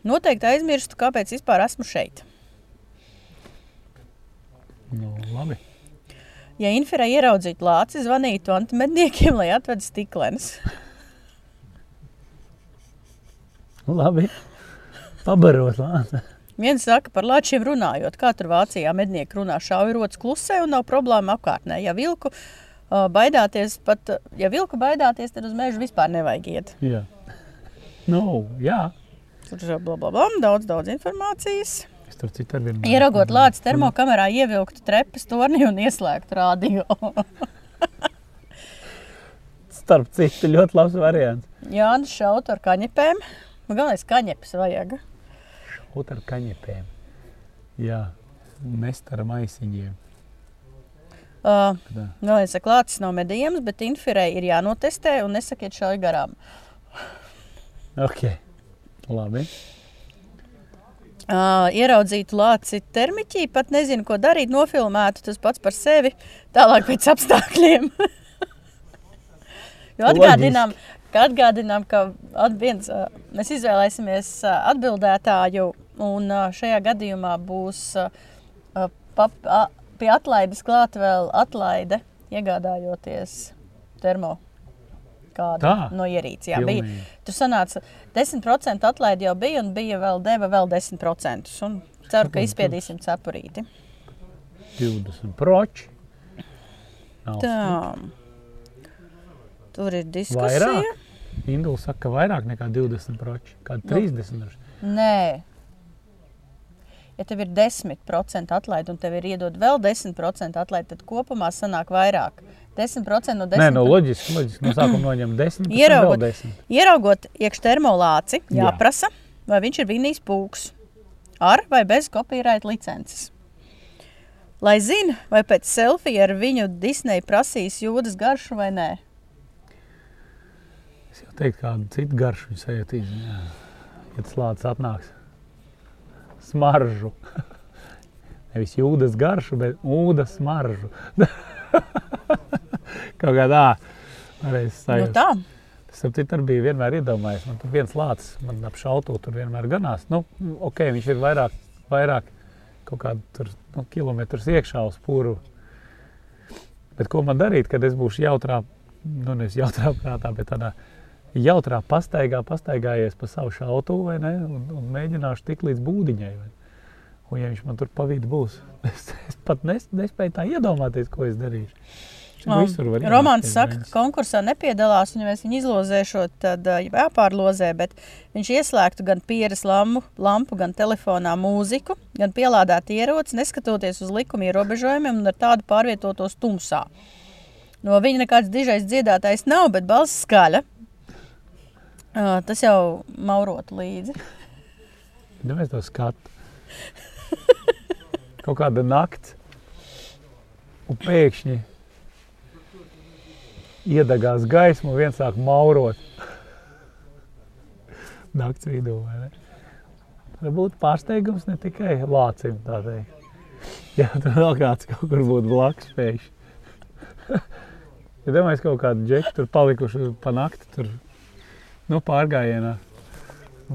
noteikti aizmirstu, kāpēc vispār esmu šeit. Nu, labi. Ja infrā ieraudzītu lāci, zvanītu antimedniekiem, lai atved stiklenes. Labi. Pabarot lāci. Viens saka par lāčiem runājot, kā tur Vācijā mednieki runā šaurots klusē un nav problēma apkārtnē. Ja vilku uh, baidāties, pat, ja vilku baidāties, tad uz mežu vispār nevajag iet. Jā. Nu, jā. Tur ir bla, bla, bla, daudz, daudz informācijas. Es tur citu ar vienu. Ieraugot lāci termokamerā, ievilktu trepas torni un ieslēgtu radio. Starp citu, ļoti labs variants. Jānis šaut ar kaņepēm. Man galvenais kaņepes vajag. Ot ar kaņepēm. Jā. Mest ar maisiņiem. Uh, viens saka, lācis nav medījums, bet infirei ir jānotestē un nesakiet šauj garām. Ok. Labi. Uh, ieraudzītu lāci termiķī, pat nezinu, ko darīt, nofilmētu tas pats par sevi, tālāk pēc apstākļiem. jo atgādinām, ka, atgādinām, ka at viens, uh, mēs izvēlēsimies atbildētāju, un šajā gadījumā būs pap, uh, pie atlaides klāt vēl atlaide, iegādājoties termo kādu Tā? no ierīces. Jā, bija. Pilnīgi. Tur sanāca 10% atlaide jau bija, un bija vēl deva vēl 10%. Un ceru, ka izspiedīsim cepurīti. 20 proči. Nav Tā. Tur ir diskusija. Vairāk? Indula saka, ka vairāk nekā 20 proči. Kāda Nu. 30 droši. Nē. Ja tev ir 10% atlaide un tev ir iedod vēl 10% atlaide, tad kopumā sanāk vairāk. 10% no 10%. Nē, no loģiski, loģiski. No sākuma noņem 10, pēc tam Ieraugot. vēl 10. Ieraugot iekšā termolāci, Jā. jāprasa, vai viņš ir vinījis pūks ar vai bez kopīraita licences. Lai zinātu, vai pēc selfija ar viņu Disneja prasīs jūdas garšu vai nē. Es jau teiktu, kādu citu garšu viņš sajutīs. Jā. Ja tas lācis atnāks. Smaržu. Nevis jūdas garšu, bet ūdas smaržu. Kaut kā tā. Varēs Nu, sajust. tā. Tas ap citu arī bija vienmēr iedomājies. Man tur viens lācis, man ap šautu tur vienmēr ganās. Nu, ok, viņš ir vairāk, vairāk kaut kādu tur, nu, kilometrus iekšā uz pūru. Bet ko man darīt, kad es būšu jautrā, nu nevis jautrā prātā, bet tādā jautrā pastaigā, pastaigājies pa savu šautu vai ne, un, un mēģināšu tik līdz būdiņai. Vai. Un ja viņš man tur pa vidu būs, es, es pat nes, nespēju tā iedomāties, ko es darīšu. Var Romanis saka, ka konkursā nepiedalās, un ja mēs viņu izlozēšot, tad jāpārlozē, bet viņš ieslēgtu gan pieres lampu, lampu, gan telefonā mūziku, gan pielādētu ieroci, neskatoties uz likuma ierobežojumiem un ar tādu pārvietotos tumsā. No viņa nekāds dižais dziedātājs nav, bet balss skaļa. Uh, tas jau maurot līdzi. Nu, mēs to skatām. Kaut kāda nakts, un pēkšņi iedegās gaisma, un viens sāk maurot. Nakts vidū. vai ne? Tas būtu pārsteigums ne tikai lācim. tā teikt. Jā, tur vēl kāds kaut kur būtu blakus pēkšņi. Ja domāju, kaut kādi džeki tur palikuši pa nakti, tur nu, pārgājienā.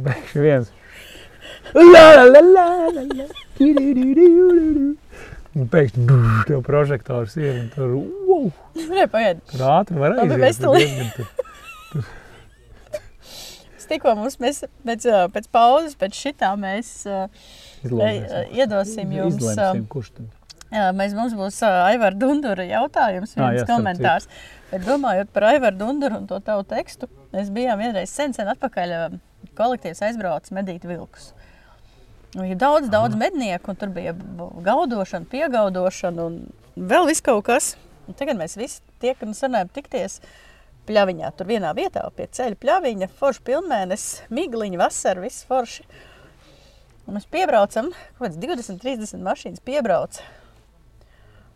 Pēkšņi viens La, la, la, la, la. Du, du, du, du, du. Un pēkšņi tev prožektors ir un tur, wow, Nē, pagaid. tur ātri var Labi, tūlīt- diezgan tur- Es tikko mums mēs pēc, pēc pauzes, pēc šitā mēs izlozēsim. iedosim jums. Izlemsim, kurš tad. Jā, mēs, mums būs Aivara Dundura jautājums, viens jā, starp komentārs. Bet domājot par Aivaru Dunduru un to tavu tekstu, mēs bijām vienreiz sen, sen atpakaļ kolektīvs aizbraucis medīt vilkus. Un Ir daudz, daudz mednieku, un tur bija gaudošana, piegaudošana un vēl viss kaut kas. Un tagad mēs visi tie, kas mums sanājām tikties pļaviņā, tur vienā vietā pie ceļa pļaviņa, forši pilnmēnes, migliņa, vasara, viss forši. Un mēs piebraucam, kaut kāds 20, 30 mašīnas piebrauc.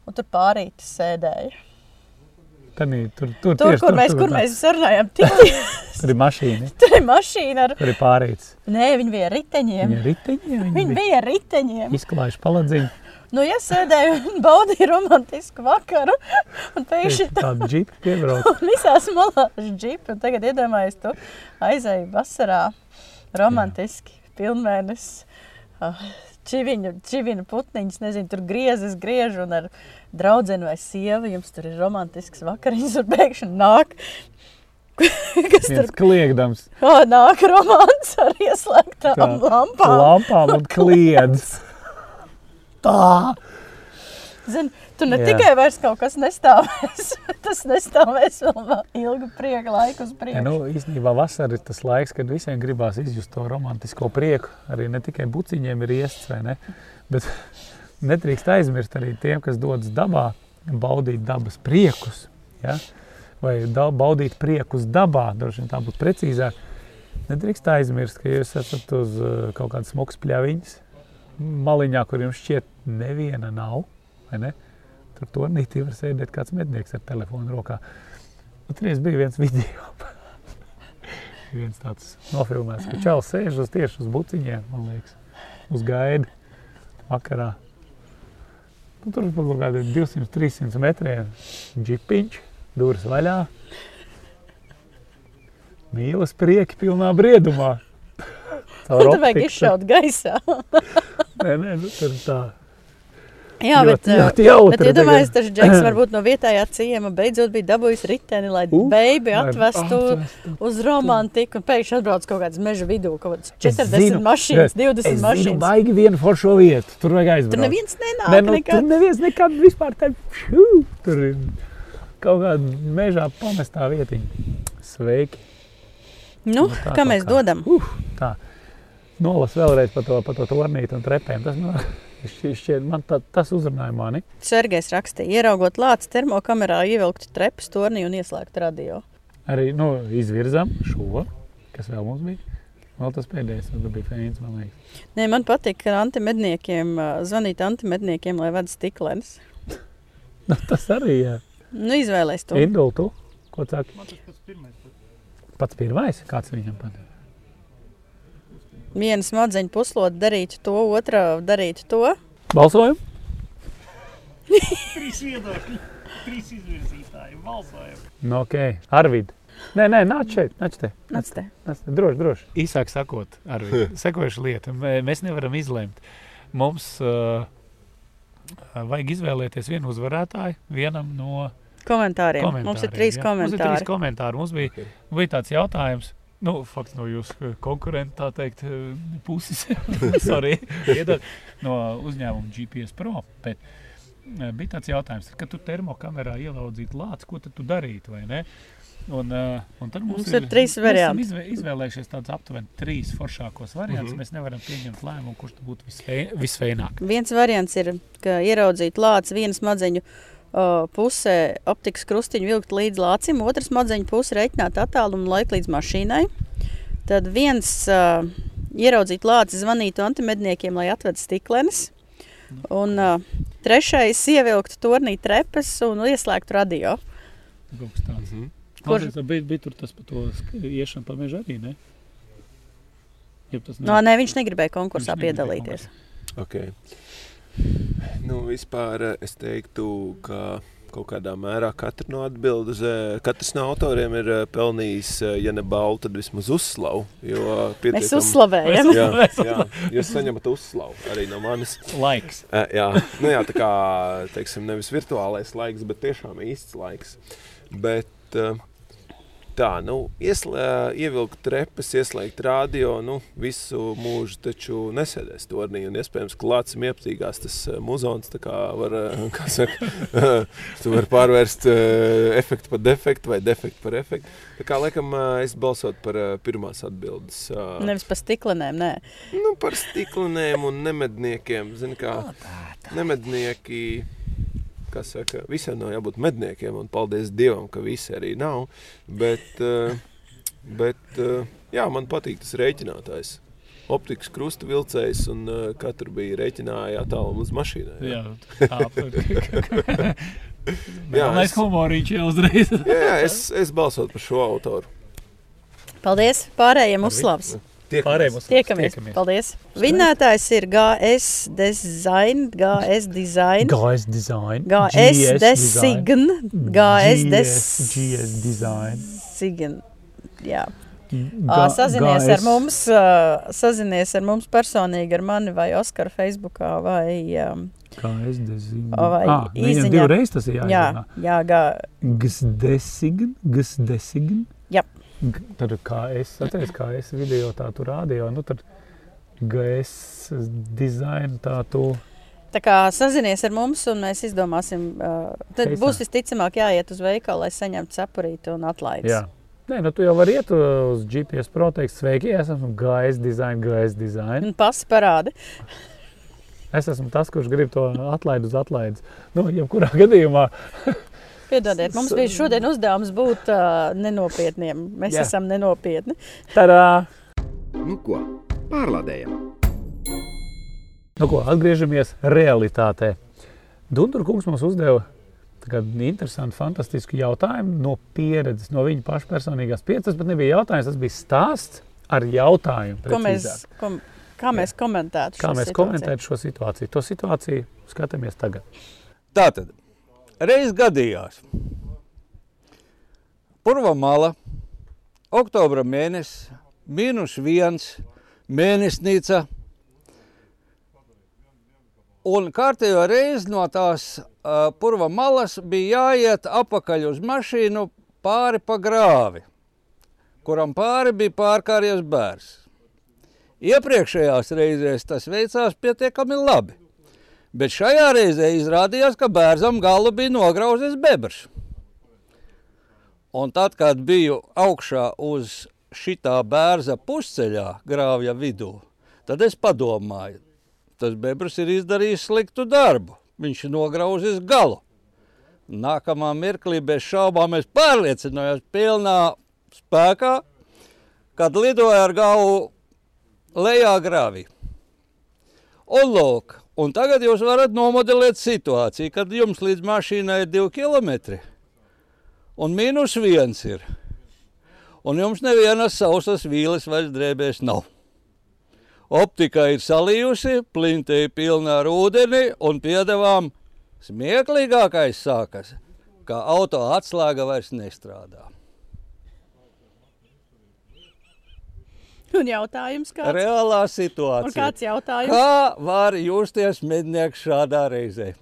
Un tur pārītis sēdēja. Tanī, tur, tur, Tur, tieši kur mēs, kur tā. mēs sarunājām, Tur ir mašīna, tur ir mašīna ar... tur ir pārīts. Nē, viņi bija riteņiem. Viņa ir riteņi, Viņi viņi bija riteņiem. izklājuši paladziņu. Nu, ja sēdēju un baudīju romantisku vakaru, un pēkšņi tā Tādu džipu piebrauc. un visās malās džipi, un tagad iedomājies, tu aizēji vasarā romantiski, pilnmēnes, uh, čiviņu, čiviņu putniņus, nezinu, tur griezes, griež un ar draudzeni vai sievu jums tur ir romantisks vakariņas un pēkšņi nāk. Kas tur kliegdams kā nāk romāns ar ieslēgtām Tā, lampām? lampām un kliedz. Tā! Zini, tu ne Jā. tikai vairs kaut kas nestāvēs, bet tas nestāvēs vēl ilgu prieka laiku uz Ja, priekšu. nu, īstenībā vasara ir tas laiks, kad visiem gribās izjust to romantisko prieku. Arī ne tikai buciņiem ir iests, vai ne? Bet nedrīkst aizmirst arī tiem, kas dodas dabā, baudīt dabas priekus. Ja? Vai baudīt priekus dabā, droši vien tā būtu precīzāk. Nedrīkst aizmirst, ka jūs esat uz uh, kaut kādas smukas pļaviņas, maliņā, kur jums šķiet neviena nav. vai Ne? Tur turnītī var sēdēt kāds mednieks ar telefonu rokā. Un tur bija viens video. viens tāds nofilmēts, ka čels sēž uz tieši uz buciņiem, man liekas, uz gaidi vakarā. Nu, tur pa kaut kādiem 200-300 metriem džipiņš, durvis vaļā. Mīlas prieki pilnā briedumā. Caur Tur vajag izšaut gaisā. Nē, nē, nu, tur tā. Jā, bet, ļoti, uh, ļoti jautri. Bet iedomājieties, tas Džeks varbūt no vietējā ciema beidzot bija dabūjis riteni, lai Uh, beibi atvestu uz romantiku. Un pēkšņi atbrauc kaut kāds meža vidū, kaut kāds Es 40 zinu, mašīnas, es 20 Es zinu, mašīnas. baigi vienu foršo vietu. Tur vajag aizbraukt. Tur neviens nenāk. Ne, nu, tur nekad. neviens nekad vispār tā, pšu, tur ir kaut kāda mežā pamestā vietiņa. Sveiki. Nu, Nu, tā kā mēs kā. dodam? Uh, tā. Nolas vēlreiz par to, par to tornīti un trepēm. Tas, nu, šķiet, man tā, tas uzrunāja mani. Sergejs rakstīja, ieraugot lācis termokamerā, ievilkt trepas torni un ieslēgt radio. Arī nu, izvirzām šo, kas vēl mums bija. Vēl tas pēdējais, tas bija fēns, man liekas. Nē, man patīk, ka antimedniekiem zvanīt antimedniekiem, lai vada stiklenes. Nu, tas arī, jā. Nu, izvēlēs to. Indul, tu, ko saki? Pats pirmais, kāds viņam patīk. Viena smadzeņa puslode darītu to, otra darītu to. Balsojam? Trīs viedokļi, trīs izvirzītāji balsojumu. Nu, ok. Arvid. Nē, nē, nāc šeit, nāc te. Nāc te. Nāc te. Droši, droši. Īsāk sakot, Arvid, sekojuši lieta. Mē- Mēs nevaram izlemt. Mums uh, vajag izvēlēties vienu uzvarētāju, vienam no Komentāriem. komentāriem. Mums ir trīs ja? Mums ir komentāri. trīs komentāri. Mums bija, bija tāds jautājums. Nu, fakts no jūsu konkurenta, tā teikt, eh, puses. Sorry, iedod, no uzņēmuma GPS Pro. Bet, eh, bija tāds jautājums, kad tu termokamerā ielaudzītu lāci, ko tad tu darītu, vai ne? Un, un tad mums, Mums ir trīs mēs esam varianti. Izvē, izvēlējušies tādus aptuveni trīs foršākos variantus. Mhm. Mēs nevaram pieņemt lēmumu, kurš būtu visvei- visveināk. Viens variants ir, ka ieraudzīt lāci vienu smadzeņu pusē, optikas krustiņu vilkt līdz lācim, otrs smadzeņu pusē reiķināt attālumu un laiku līdz mašīnai. Tad viens uh, ieraudzīt lāci, zvanītu antimedniekiem, lai atved stiklenes. Un uh, trešais ievilkt tornī trepas un ieslēgt radio. Kas tāds. Mhm. Kurš- Kurš bija, bija tur tas par to iešanu pa mežu arī, ne? Jeb tas No, nē, viņš negribēja konkursā Viņš negribēja piedalīties. Okay. Nu, vispār eh, es teiktu, ka kaut kādā mērā katra no atbildes, katrs no autoriem ir eh, pelnījis, eh, ja ne balvu, tad vismaz uzslavu. Jo Mēs pietiekam- uzslavējam. Jā, jā, jūs saņemat uzslavu arī no manis. laiks. Eh, Jā, nu jā, tā kā teiksim, nevis virtuālais laiks, bet tiešām īsts laiks. Bet, eh, tā, nu, ieslē, ievilkt trepas, ieslēgt radio, nu, visu mūžu taču nesēdēs tornī. Un iespējams, ka lācim iepatīgās tas muzons, tā kā var, kā saka, tu vari pārvērst efektu par defektu vai defektu par efektu. Tā kā, laikam, es balsotu par pirmās atbildes. Nevis pa stiklenēm, nē. Nu, par stiklinēm un nemedniekiem. Zini, kā nemednieki, kas saka, visiem nav jābūt medniekiem, un paldies Dievam, ka visi arī nav. Bet, eh, bet eh, jā, man patīk tas rēķinātājs. Optikas krusta vilcējs, un uh, katru bija rēķināja attālumu uz mašīnai. Jā, tā Jā, ir. Mēs humoriņš jau uzreiz. jā, jā es, es balsotu par šo autoru. Paldies pārējiem uzslavas. Pārējiem uz Tiekamies. Paldies. Vinnētājs ir GS Design, GS Design, GS design. GS Design, GS Design. design. Jā. Ā, Sazinies ar mums, sazinies ar mums personīgi, ar mani vai Oskaru Facebookā vai, um, Kā es dezinu. Vai ah, izziņā. divreiz tas ir jā, jāizrunā. jā, gā, Gsdesign, gsdesign. Jap. Tad kā es, atceries, kā es video tā tu rādīju, nu tad GS dizaina tā tu. tā kā sazinies ar mums un mēs izdomāsim, ā, tad Keisā. būs visticamāk jāiet uz veikalu, lai saņemtu cepurīti un atlaides. Jā. Nē, nu tu jau vari iet uh, uz GPS Pro, teikt, sveiki, es esmu GS dizaina, GS dizaina. Un pasi parādi. Es esmu tas, kurš grib to atlaid uz atlaides. Nu, jebkurā gadījumā Piedodiet, mums bija šodien uzdevums būt uh, nenopietniem. Mēs Jā. Esam nenopietni. tādā. Nu ko, pārlādējam! Nu, ko, atgriežamies realitātē. Dunkurkungs mums uzdeva tādu interesantu, fantastisku jautājumu no pieredzes, no viņa paša personīgās pieredzes. Tas pat nebija jautājums, tas bija stāsts ar jautājumu. Ko mēs, precīzāk. kom, kā mēs komentētu Kā šo mēs situāciju? komentējam šo situāciju? To situāciju skatāmies tagad. Tātad, reiz gadījās. Purva mala, oktobra mēnesis, mīnus viens, mēnesnīca. Un kārtējo reizi no tās uh, purva malas bija jāiet apakaļ uz mašīnu pāri pa grāvi, kuram pāri bija pārkāries bērns. Iepriekšējās reizēs tas veicās pietiekami labi. Bet šajā reizē izrādījās, ka bērnam galu bija nograuzis bebrs. Un tad, kad biju augšā uz šitā bērza pusceļā, grāvja vidū, tad es padomāju, tas bebrs ir izdarījis sliktu darbu. Viņš ir nograuzis galu. Nākamā mirklī bez šaubām es pārliecinājos pilnā spēkā, kad lidoja ar galvu lejā grāvī. Un lūk, un tagad jūs varat nomodelēt situāciju, kad jums līdz mašīnai ir divi kilometri un mīnus viens ir. Un jums nevienas sausas vīles vairs drēbēs nav. Optika ir salījusi, plinte ir pilna ar ūdeni un piedevām smieklīgākais sākas, ka auto atslēga vairs nestrādā. Un jautājums kāds? Reālā Un situācija. kāds jautājums? Kā var justies mednieks šādā reizē?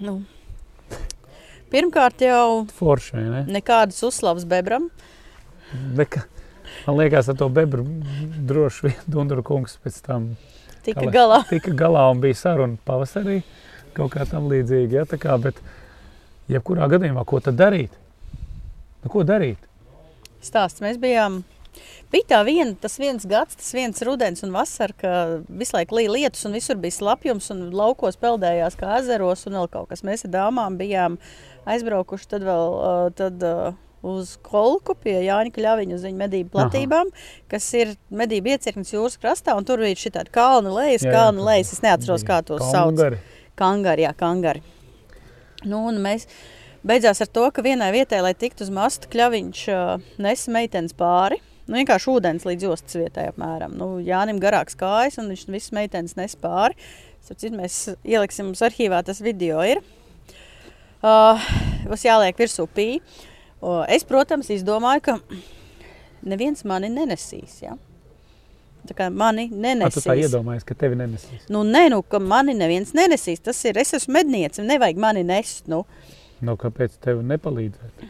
Nu. Pirmkārt jau Forši, vai ne? nekādas uzslavas bebram. Neka, man liekas, ar to bebru droši vien Dunkurkungs pēc tam Tika lai- galā. tika galā un bija saruna pavasarī. Kaut kā tam līdzīga. Ja, tā kā, bet, jebkurā gadījumā, ko tad darīt? Nu, ko darīt? Stāsts mēs bijām. Bija tā viena, tas viens gads, tas viens rudens un vasara, ka visu laiku līja lietus un visur bija slapjums un laukos peldējās kā ezeros un vēl kaut kas. Mēs ar dāmām bijām aizbraukuši tad vēl uh, tad, uh, uz Kolku pie Jāņa Kļaviņa uz viņa medību platībām, kas ir medību iecirknis jūras krastā un tur bija šī tāda kalna lejas, tur lejas, es neatceros, kā tos sauc. Kangari. Kangari, jā, kangari. Nu, un mēs beidzās ar to, ka vienai vietai, lai tiktu uz mastu, kļaviņš uh, nesa meitenes pāri. Nu, vienkārši ūdens līdz ostas vietai apmēram. Nu, Jānim garāks kājas, un viņš visas meitenes nes pāri. Citu, mēs ieliksim mums arhīvā, tas video ir. Uh, būs jāliek virsū pī. Uh, es, protams, izdomāju, ka neviens mani nenesīs. Ja? Tā kā mani A, tu nenesīs. tā iedomājies, ka tevi nenesīs. Nu, nē, nu, ka mani neviens nenesīs. Tas ir, es esmu medniece, nevajag mani nest. Nu, Nu, kāpēc tev nepalīdzēt?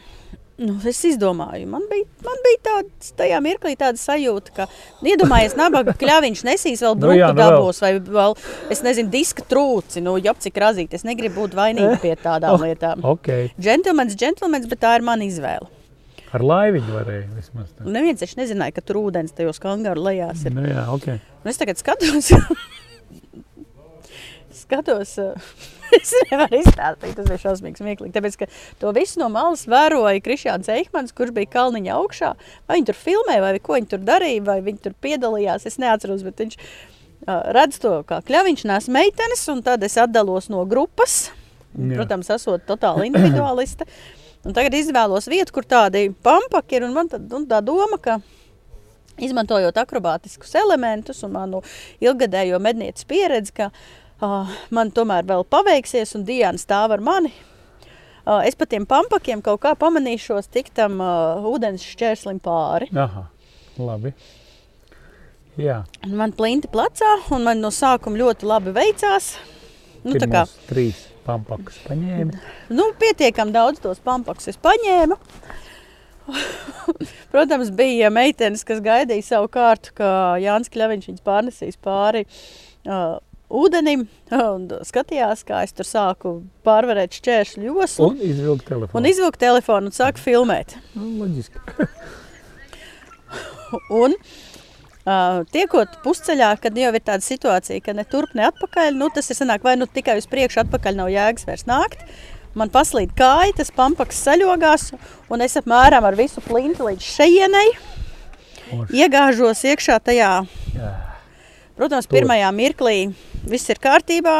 Nu, es izdomāju, man bija, man bija tāds, tajā mirklī tāda sajūta, ka, nu, iedomājies, nabaga kļaviņš nesīs vēl Nu jā, nu, nu vēl. dabos, vai vēl, es nezinu, diska trūci, nu, jop cik razīt. Es negribu būt vainīga pie tādām Oh. lietām. Ok, Džentlmenis, džentlmenis, bet tā ir mana izvēle. ar laiviņu varēja vismaz. Tā. Un neviens taču nezināja, ka tur ūdens tajos kangaru lejās ir. Nu, jā, ok. Un es tagad skatos, skatos, es nevaru izstāstīt, tas bija šausmīgi smieklīgi. Tāpēc, ka to visu no malas vēroja Krišjāns Eikmans, kurš bija kalniņa augšā. Vai viņi tur filmēja, vai ko viņi tur darīja, vai viņi tur piedalījās, es neatceros, bet viņš uh, redz to, kā kļaviņš nes meitenes, un tad es atdalos no grupas. Jā. Protams, esot totāli individualiste. Un tagad izvēlos vietu, kur tādi pampaki ir, un man tad, un tā doma, ka izmantojot akrobātiskus elementus un manu ilgadējo mednieces pieredzi, ka uh, man tomēr vēl paveiksies, un Diana stāv ar mani. uh, es pa tiem pampakiem kaut kā pamanīšos tik tam uh, ūdens šķērslim pāri. Aha, labi. Jā, Un Man plinti plecā, un man no sākuma ļoti labi veicās. Nu, tā kā, pirmos trīs pampakus paņēma. nu, pietiekami daudz tos pampakus es paņēmu. Protams, bija meitenes, kas gaidīja savu kārtu, ka Jānis Kļaviņš viņas pārnesīs pāri uh, ūdenim un skatījās, kā es tur sāku pārvarēt šķēršļu joslu. Un izvilka telefonu. Un izvilku telefonu un sāku filmēt. Nu, loģiski. Un, uh, tiekot pusceļā, kad jau ir tāda situācija, ka ne turp, ne atpakaļ, nu, tas ir sanāk, vai nu tikai uz priekšu, atpakaļ nav jēgas vairs nākt. Man paslīd kāja, tas pampaks saļogās, un es apmēram ar visu plinti līdz šejienei iegāžos iekšā tajā. Jā. Protams, pirmajā mirklī viss ir kārtībā.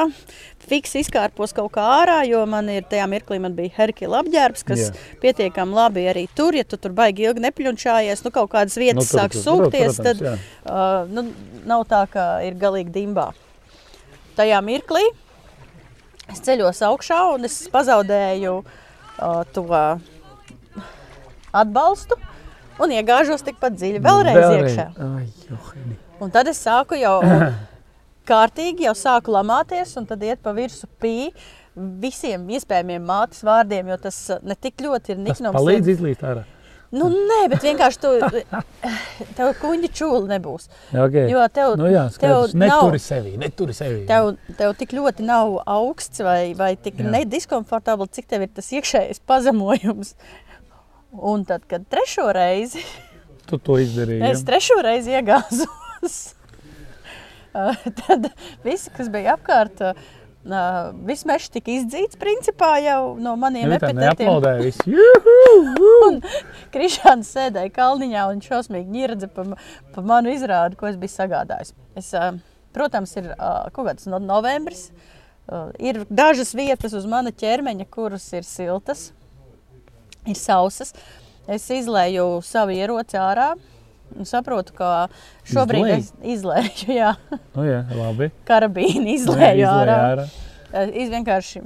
Fiks izkārpos kaut kā ārā, jo man ir tajā mirklī man bija Herkila apģērbs, kas Jā. pietiekami labi arī tur. Ja tu tur baigi ilgi nepļunčājies, nu kaut kādas vietas nu, tur- sāk sūkties, tad jā. uh, nu, nav tā, ka ir galīgi dimbā. Tajā mirklī es ceļos augšā un es pazaudēju uh, to atbalstu un iegāžos tikpat dziļi vēlreiz, vēlreiz. iekšā. Ai, johini. Un tad es sāku jau kārtīgi, jau sāku lamāties, un tad iet pa virsmu pī visiem iespējamiem mātes vārdiem, jo tas uh, ne tik ļoti ir Tas niknums. palīdz izlīst ārā. Nu, nē, bet vienkārši tu, tev kuņģi čūli nebūs. Okay. Jo tev, nu, jā, skaidrs. tev nav, Neturi sevi, neturi sevi. tev, tev tik ļoti nav augsts vai, vai tik Jā. nediskomfortabli, cik tev ir tas iekšējais pazemojums. Un tad, kad trešo reizi Tu to izdarīji. Es trešo reizi iegāzos. Uh, Tad viss, kas bija apkārt, uh, viss mežs tika izdzīts principā jau no maniem visi. Juhu! Krišāns sēdēja kalniņā un šausmīgi ņirdza pa, pa manu izrādi, ko es biju sagādājis. Es, protams, ir kaut kāds no novembris. Ir dažas vietas uz mana ķermeņa, kuras ir siltas, ir sausas. Es izlēju savu ieroci ārā un saprotu, ka šobrīd Izlēji? es izlēju, jā, Nu, jā, labi. karabīnu Nu, jā, izlēju ārā. ārā. Es vienkārši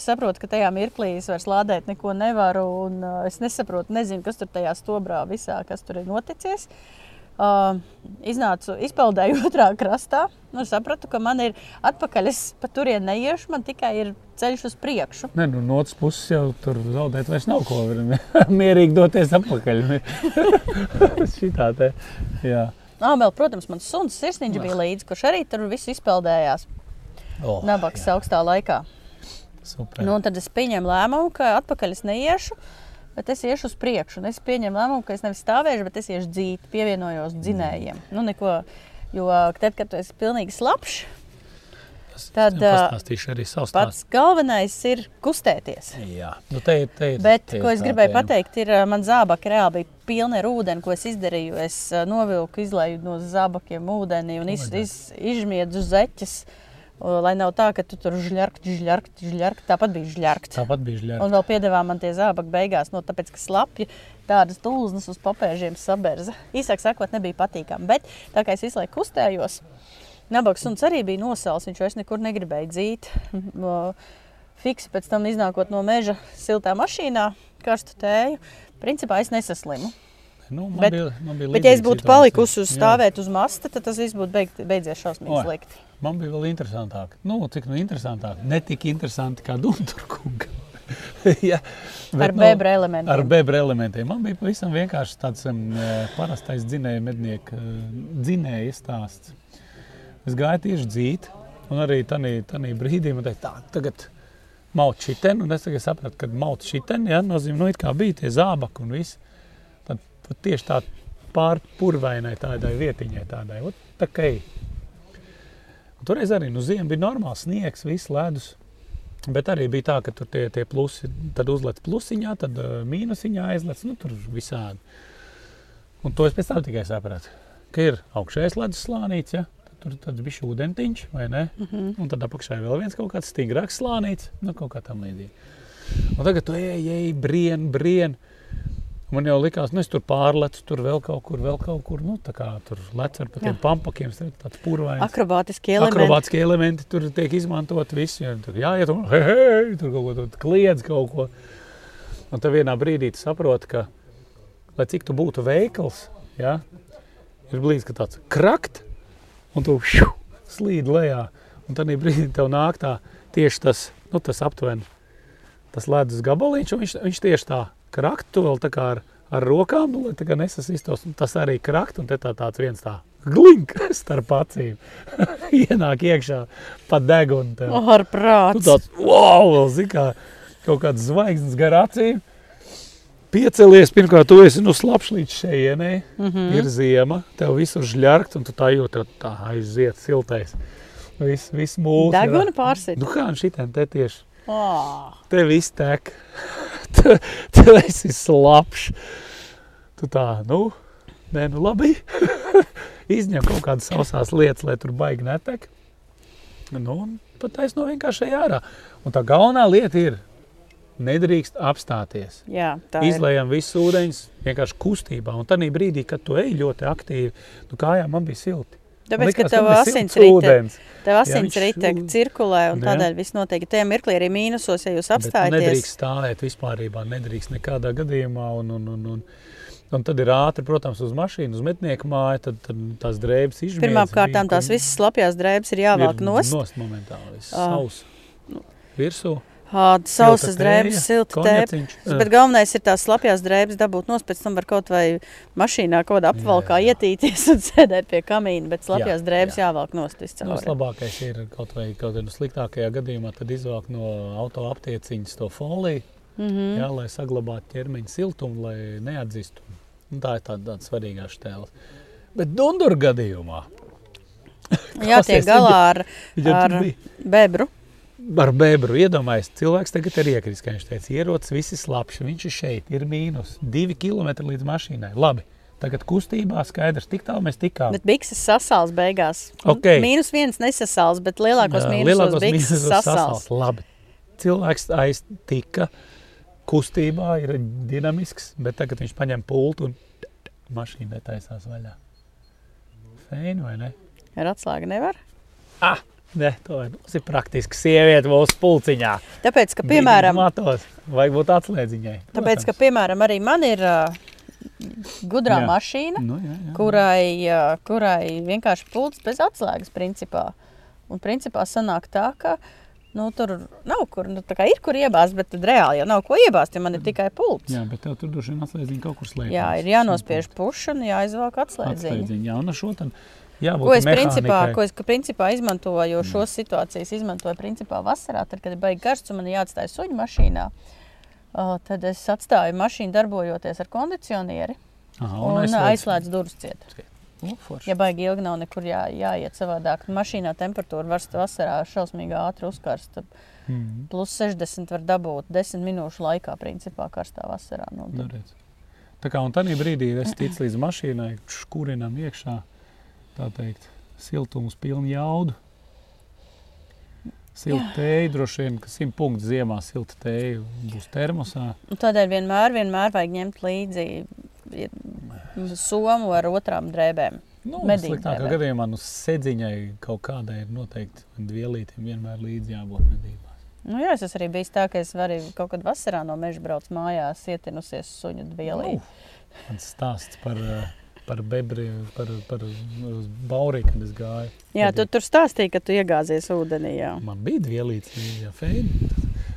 saprotu, ka tajā mirklī es vairs lādēt neko nevaru. Un, uh, es nesaprotu, nezinu, kas tur tajā stobrā visā, kas tur ir noticis. Uh, iznācu, izpeldēju otrā krastā. Nu, sapratu, ka man ir atpakaļ. Es pa turieni neiešu, man tikai ir ceļš uz priekšu. Nē, nu, no otras puses jau tur zaudēt vairs nav ko. Mierīgi doties atpakaļ. Šitā te. Jā. Ah, vēl, protams, mans suns sirsniņš bija līdzi, kurš arī tur visu izpeldējās. Oh, Nabaks augstā laikā. Super. Nu, tad es pieņēmu lēmumu, ka atpakaļ es neiešu, bet es iešu uz priekšu. Un es pieņēmu lēmumu, ka es nevis stāvēšu, bet es iešu dzīt, pievienojos dzinējiem. Nu, neko, jo tad, kad tu esi pilnīgi slapjš, tad, savu pats galvenais ir kustēties. Jā, nu, te, ir- te ir. Bet, te ir ko es gribēju tēma. pateikt, ir, man zābaki reāli bija pilni ar ūdeni, ko es izdarīju. Es novilku, izlēju no zābakiem ūdeni un iz, iz, izmiedzu zeķes. o, Lai nav tā, ka tu tur žļarkt, žļarkt, žļarkt. Tāpat bija žļarkt. Tāpat bija žļērta. Un vēl piedāvā man tie zābaki beigās, no tāpēc, ka slapji tādas tūznas uz papēžiem saberza. Īsāk sakot, nebija patīkami. Bet tā kā es visu laiku kustējos, nabaks suns arī bija nosals, viņš vairs nekur negribēja dzīt. Fiksi pēc tam iznākot no meža siltā mašīnā, karstu tēju. Principā es nesaslimu. Nu, man Bet- bija, man bija Bet, ja es būtu situācija. palikusi uz Jā. stāvēt uz masta, tad tas viss būtu beigt, beidzies šausmīgi slikti. Man bija vēl interesantāk. Nu, cik nu interesantāk. Ne tik interesanti kā Dunkurkunga. ja, Ar bebra elementiem. Ar bebra elementiem. Man bija pavisam vienkārši tāds um, parastais dzinēja mednieka uh, dzinēja stāsts. Es gāju tieši dzīt, un arī tajā brīdī man teica, tā, tagad maut šitien, un es tagad sapratu, ka maut šitien, ja, nozīmē, nu, it kā bija tie zābaki un viss. Tad tieši tā pārpurvainai tādai vietiņai tādai, ot, tā kā. Un Toreiz arī nu, ziema bija normāls sniegs, viss ledus. Bet arī bija tā, ka tur tie, tie plusi, tad uzlec plusiņā, tad uh, mīnusiņā aizlec, nu tur visādi. Un to es pēc tam tikai sapratu, ka ir augšējais ledus slānīts, ja? tad tur tāds bija ūdentiņš, vai ne? Mm -hmm. Un tad apakšā ir vēl viens kaut kāds stingrāks slānīts, nu kaut kā tam līdzīgi. Un tagad tu ej, ej, brien, brien. Man jau likās, nu, es tur pārlecu, tur vēl kaut kur, vēl kaut kur. Nu, tā kā tur lec ar tiem pampakiem, tāds purvains. Akrobātiski elementi. Akrobātiskie elementi tur tiek izmantot visi. Ja, tur jāiet un hei, hei, tur kaut ko tur kliedz kaut ko. Un tad vienā brīdī tu saproti, ka, lai cik tu būtu veikals, ja, ir blīdis, ka tāds krakt, un tu šiu, slīd lejā. Un tad brīdī tev nāk tā tieši tas, nu, tas aptuveni, tas ledus gabaliņš, un viņš, viņš tieši tā krakt, tu vēl tā kā ar, ar rokām, nu, lai tā kā nesasistos, un tas arī krakt, un te tā tāds viens tā glink starp acīm. Ienāk iekšā pa degunu tev. Oh, ar Tu prātu. tāds, wow, vēl zini, kā kaut kāds zvaigznes gar acīm. Piecelies, pirmkārt, tu esi nu slapš līdz šejienei, mm. -hmm. ir ziema, tev visur žļarkt, un tu tā jūti, tā aiziet siltais. Viss, viss mūsu. Deguna pārsit. Nu kā šitien te tieši, Oh. te viss tek. tu, tu esi slapš. Tu tā, nu, nē, nu labi. Izņem kaut kādas sausās lietas, lai tur baigi netek. Nu, un pat taisno vienkārši ej ārā. Un tā galvenā lieta ir, nedrīkst apstāties. Jā. Izlējam visu ūdeņus vienkārši kustībā. Un tajā brīdī, kad tu ej ļoti aktīvi, nu kājām man bija silti. Tāpēc, ka Likās, tev bija asins rite, cirkulē, un Jā. tādēļ viss notiek. Tajā mirklī arī mīnusos, ja jūs bet apstājaties. Nedrīkst stāvēt vispār, nedrīkst nekādā gadījumā. Un, un, un, un, un tad ir ātri, protams, uz mašīnu, uz metnieku māju, tad, tad tās drēbes kārtām bija, tās visas slapjās drēbes ir jāvelk nost. Nost momentāli, viss Ā. sauss. Virsū. Sausas drēbes, silta tēpa. Bet galvenais ir tās slapjās drēbes dabūt nost, pēc tam var kaut vai mašīnā kaut kādā apvalkā Jā, jā. ietīties un sēdēt pie kamīna, bet slapjās Jā, drēbes jā. jāvelk nost Nu, viscaur. labākais ir kaut vai kaut kādā sliktākajā gadījumā, tad izvākt no auto aptieciņas to foliju, mm. -hmm. jā, lai saglabātu ķermeņa siltumu, lai neatdzistu. Un tā ir tāda, tāda svarīgā stēle. Bet Dundur gadījumā Jātiek galā ar, ar bebru. Ar bebru iedomājies, cilvēks tagad ir iekris, kā viņš teica, ierocis visi slapši, viņš ir šeit, ir mīnus, divi kilometri līdz mašīnai. Labi, tagad kustībā skaidrs, tik tālu mēs tikām. Bet bikses sasāls beigās. Nu, Ok. Mīnus viens nesasāls, bet lielākos mīnusos bikses mīnusos sasāls. Labi. Cilvēks aiztika kustībā, ir dinamisks, bet tagad viņš paņem pultu un mašīna netaisās vaļā. Feini vai ne? Ar atslēgu nevar. Ah, ne, to ir, mums ir praktiski sieviete mūsu pulciņā. Tāpēc, ka, piemēram, Matos, vajag būt atslēdziņai. tāpēc, ka, piemēram arī man ir uh, gudrā Jā. mašīna, Nu, jā, jā. kurai, uh, kurai vienkārši pults bez atslēgas principā. Un principā sanāk tā, ka nu, tur nav kur, nu, tā kā ir kur iebāzt, bet tad reāli jau nav ko iebāzt, ja man ir tikai pults. jā, bet tev tur droši vien atslēdziņa kaut kur slēpjas. Jā, ir jānospiež puša un jāizvelk atslēdziņa. Atslēdziņa, jā, un ar šo tad jābūt Ko es, principā, ko es principā izmantoju, šos situācijas izmantoju principā vasarā, tad, kad ir baigi karsts un man jāatstāj suņu mašīnā. Uh, tad es atstāju mašīnu darbojoties ar kondicionieri Aha, un, un aizslēdzu durvis ciet. Nu, forši. Ja baigi ilgi nav nekur jā, jāiet savādāk, mašīnā temperatūra var st- vasarā šausmīgi ātri uzkarst. tad Mhm. Plus 60 var dabūt 10 minūšu laikā, principā karstā vasarā. Nu, Nu, tad, redz. Tā kā un tādā brīdī es ticu līdz mašīnai, kurinam iekšā, tā teikt, siltums pilnu jaudu. Silta tēja, droši vien, ka 100 punktu ziemā silta tēja būs termosā. Un Tādēļ vienmēr, vienmēr vajag ņemt līdzi somu ar otrām drēbēm. Nu, sliktākā gadījumā nu, sēdziņai kaut kādai ir noteikti vielītiem vienmēr līdzi jābūt medībās. Nu, jā, es arī bijis tā, ka es varu kaut kad vasarā no meža braukt mājās, ietinusies suņu dvielī. Mans stāsts par, eh, par bebri, par, par uz baurī, kad es gāju. Jā, tu tur stāstīji, ka tu iegāzies ūdenī. Jā. Man bija vielīts, jā, feini.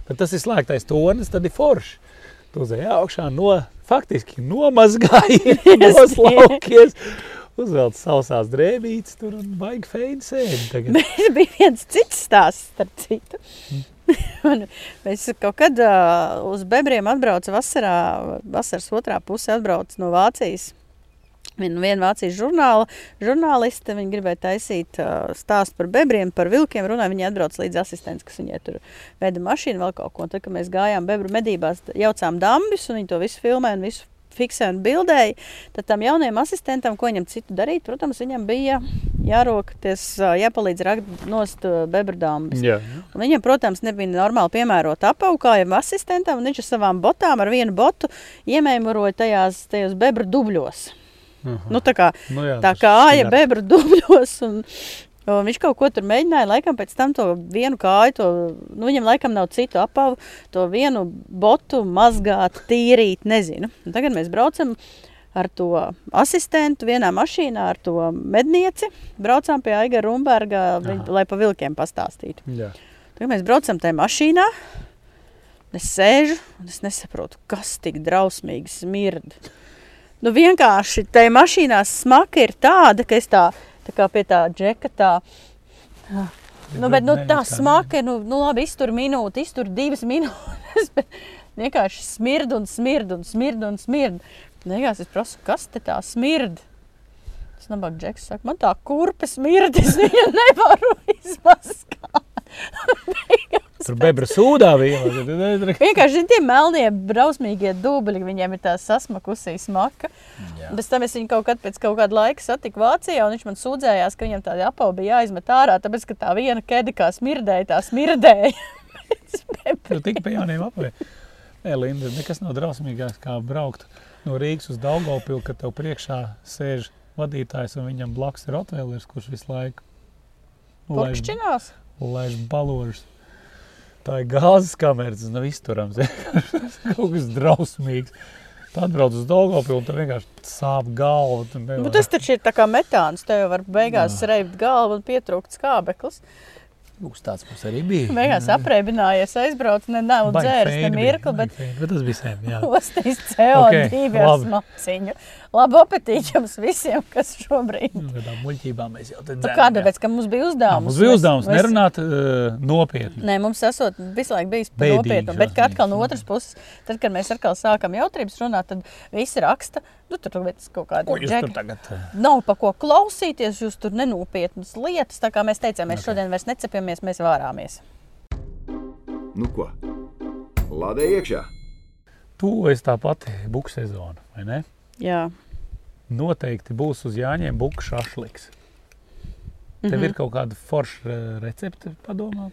Bet tas ir slēgtais tornis, tad ir forši. Tu uzēji augšā no, faktiski nomazgājies, noslaukies, uzvelc sausās drēbītes tur un baigi feini sēdi tagad. Bet bija viens cits stāsts, starp citu. Mēs kaut kad uh, uz bebriem atbraucām vasarā, vasaras otrā pusē, atbraucām no Vācijas. Viena vien Vācijas žurnāla, žurnāliste viņa gribēja taisīt uh, stāstu par bebriem, par vilkiem. Runāja, viņa atbrauca līdz asistents, kas viņai tur veda mašīnu, vēl kaut ko. Un Tad, kad mēs gājām bebru medībās, jaucām dambis, un viņi to visu filmēja un visu fiksēja un bildēja. Tad tam jaunajam asistentam, ko viņam citu darīt, protams, viņam bija jārokties, jāpalīdz rakt nost bebrdāmbas. Jā. Un Viņam, protams, nebija normāli piemērota apavu, kā jau asistentam, un viņš ar savām botām, ar vienu botu iemēmuroja tajās, tajos bebru dubļos. Aha. Nu, tā kā, Nu, jā, tā kā āja ir. bebru dubļos, un, un viņš kaut ko tur mēģināja, laikam pēc tam to vienu kāju, to, nu, viņam laikam nav citu apavu, to vienu botu mazgāt, tīrīt, nezinu. Un tagad mēs braucam ar to asistentu vienā mašīnā, ar to mednieci, braucām pie Aiga Rumberga, viņ, lai pa vilkiem pastāstītu. Jā. Tagad mēs braucam tajā mašīnā. Es sēžu un es nesaprotu, kas tik drausmīgi smird. Nu, vienkārši tajā mašīnā smaka ir tāda, ka es tā, tā kā pie tā džeka tā. Nu, bet nu, tā smaka, nu, nu labi, iztur minūti, iztur divas minūtes. bet Vienkārši smird un smird un smird un smird. Vienkārši es prasu, kas te tā smird? Tas nabag džeks saka, man tā kurpe smird, es viņu nevaru izmaskāt. Tur bebra sūdā tad- Vienkārši tie melnie, brausmīgie dubļi, viņiem ir tā sasmakusī smaka. Bez tam es viņu kaut kad pēc kaut kāda laika satiku Vācijā, un viņš man sūdzējās, ka viņam tāda apava bija jāizmet ārā, tāpēc, ka tā viena kede kā smirdēja, tā smirdēja. Tur tik pie jauniem apaviem. Nē, Linda, nekas nav drausmīgāks kā braukt no Rīgas uz Daugopilu, kad tev priekšā sēž vadītājs un viņam blakus ir Rotvēlers, kurš visu laiku laiž, laiž baložus. Tā ir gāzes kamera, tas nav izturams. Kaut kas drausmīgs. Tad brauc uz Daugopilu un tur vienkārši sāp galva. tu nevari- Nu, tas taču ir tā kā metāns. Tev var beigās reibt galvu un pietrūkt skābeklis. Lūks, tāds mums arī bija. Beigās apreibinājies, aizbrauc, ne nav dzēris, ne mirkli, bet bet tas bija sen, jā. ostīs CO2 Ok, ar smaciņu. Labu apetīti jums visiem, kas šobrīd. Nu, Tādām muļķībām mēs jau Nu, Kāda jā. pēc, ka mums bija Jā, uzdevums? Mums bija uzdevums mēs- nerunāt uh, nopietni. Nē, mums esot visu laiku bijis nopietni, bet kā atkal no otras puses, tad, kad mēs atkal sākam jautrības runāt, tad visi raksta, nu, tur ir kaut kāda tur tagad? uh, Nav pa ko klausīties, jūs tur nenopietnas lietas. Tā kā mēs teicām, mēs Ok. šodien vairs necepjamies, mēs vārāmies. Nu ko? Lādē iekšā! Tuvojas tā pati buku sezona, vai ne? Jā. Noteikti būs uz Jāņiem buku šašliks. Tev Mhm. ir kaut kāda forša recepte padomā?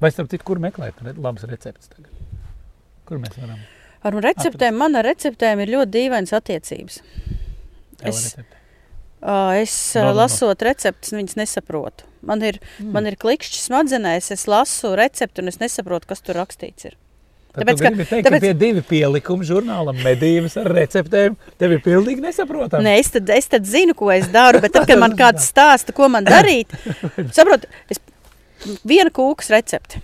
Vai starp citu, kur meklēt labas receptes tagad? Kur mēs varam? Ar receptēm, man ar receptēm ir ļoti dīvainas attiecības. Tev Es- recepte? Es no, no, no. lasot receptes, viņas nesaprotu. Man ir, mm. man ir klikšķis smadzenēs, es lasu recepti un es nesaprotu, kas tur rakstīts. Ir. Tāpēc, ka- teikt, tāpēc- ka tie divi pielikumi žurnālam medības ar receptēm tev ir pilnīgi nesaprotami. Nē, es tad, es tad zinu, ko es daru, bet tad, kad man kāds stāsta, ko man darīt, saprotu, es viena kūkas recepte.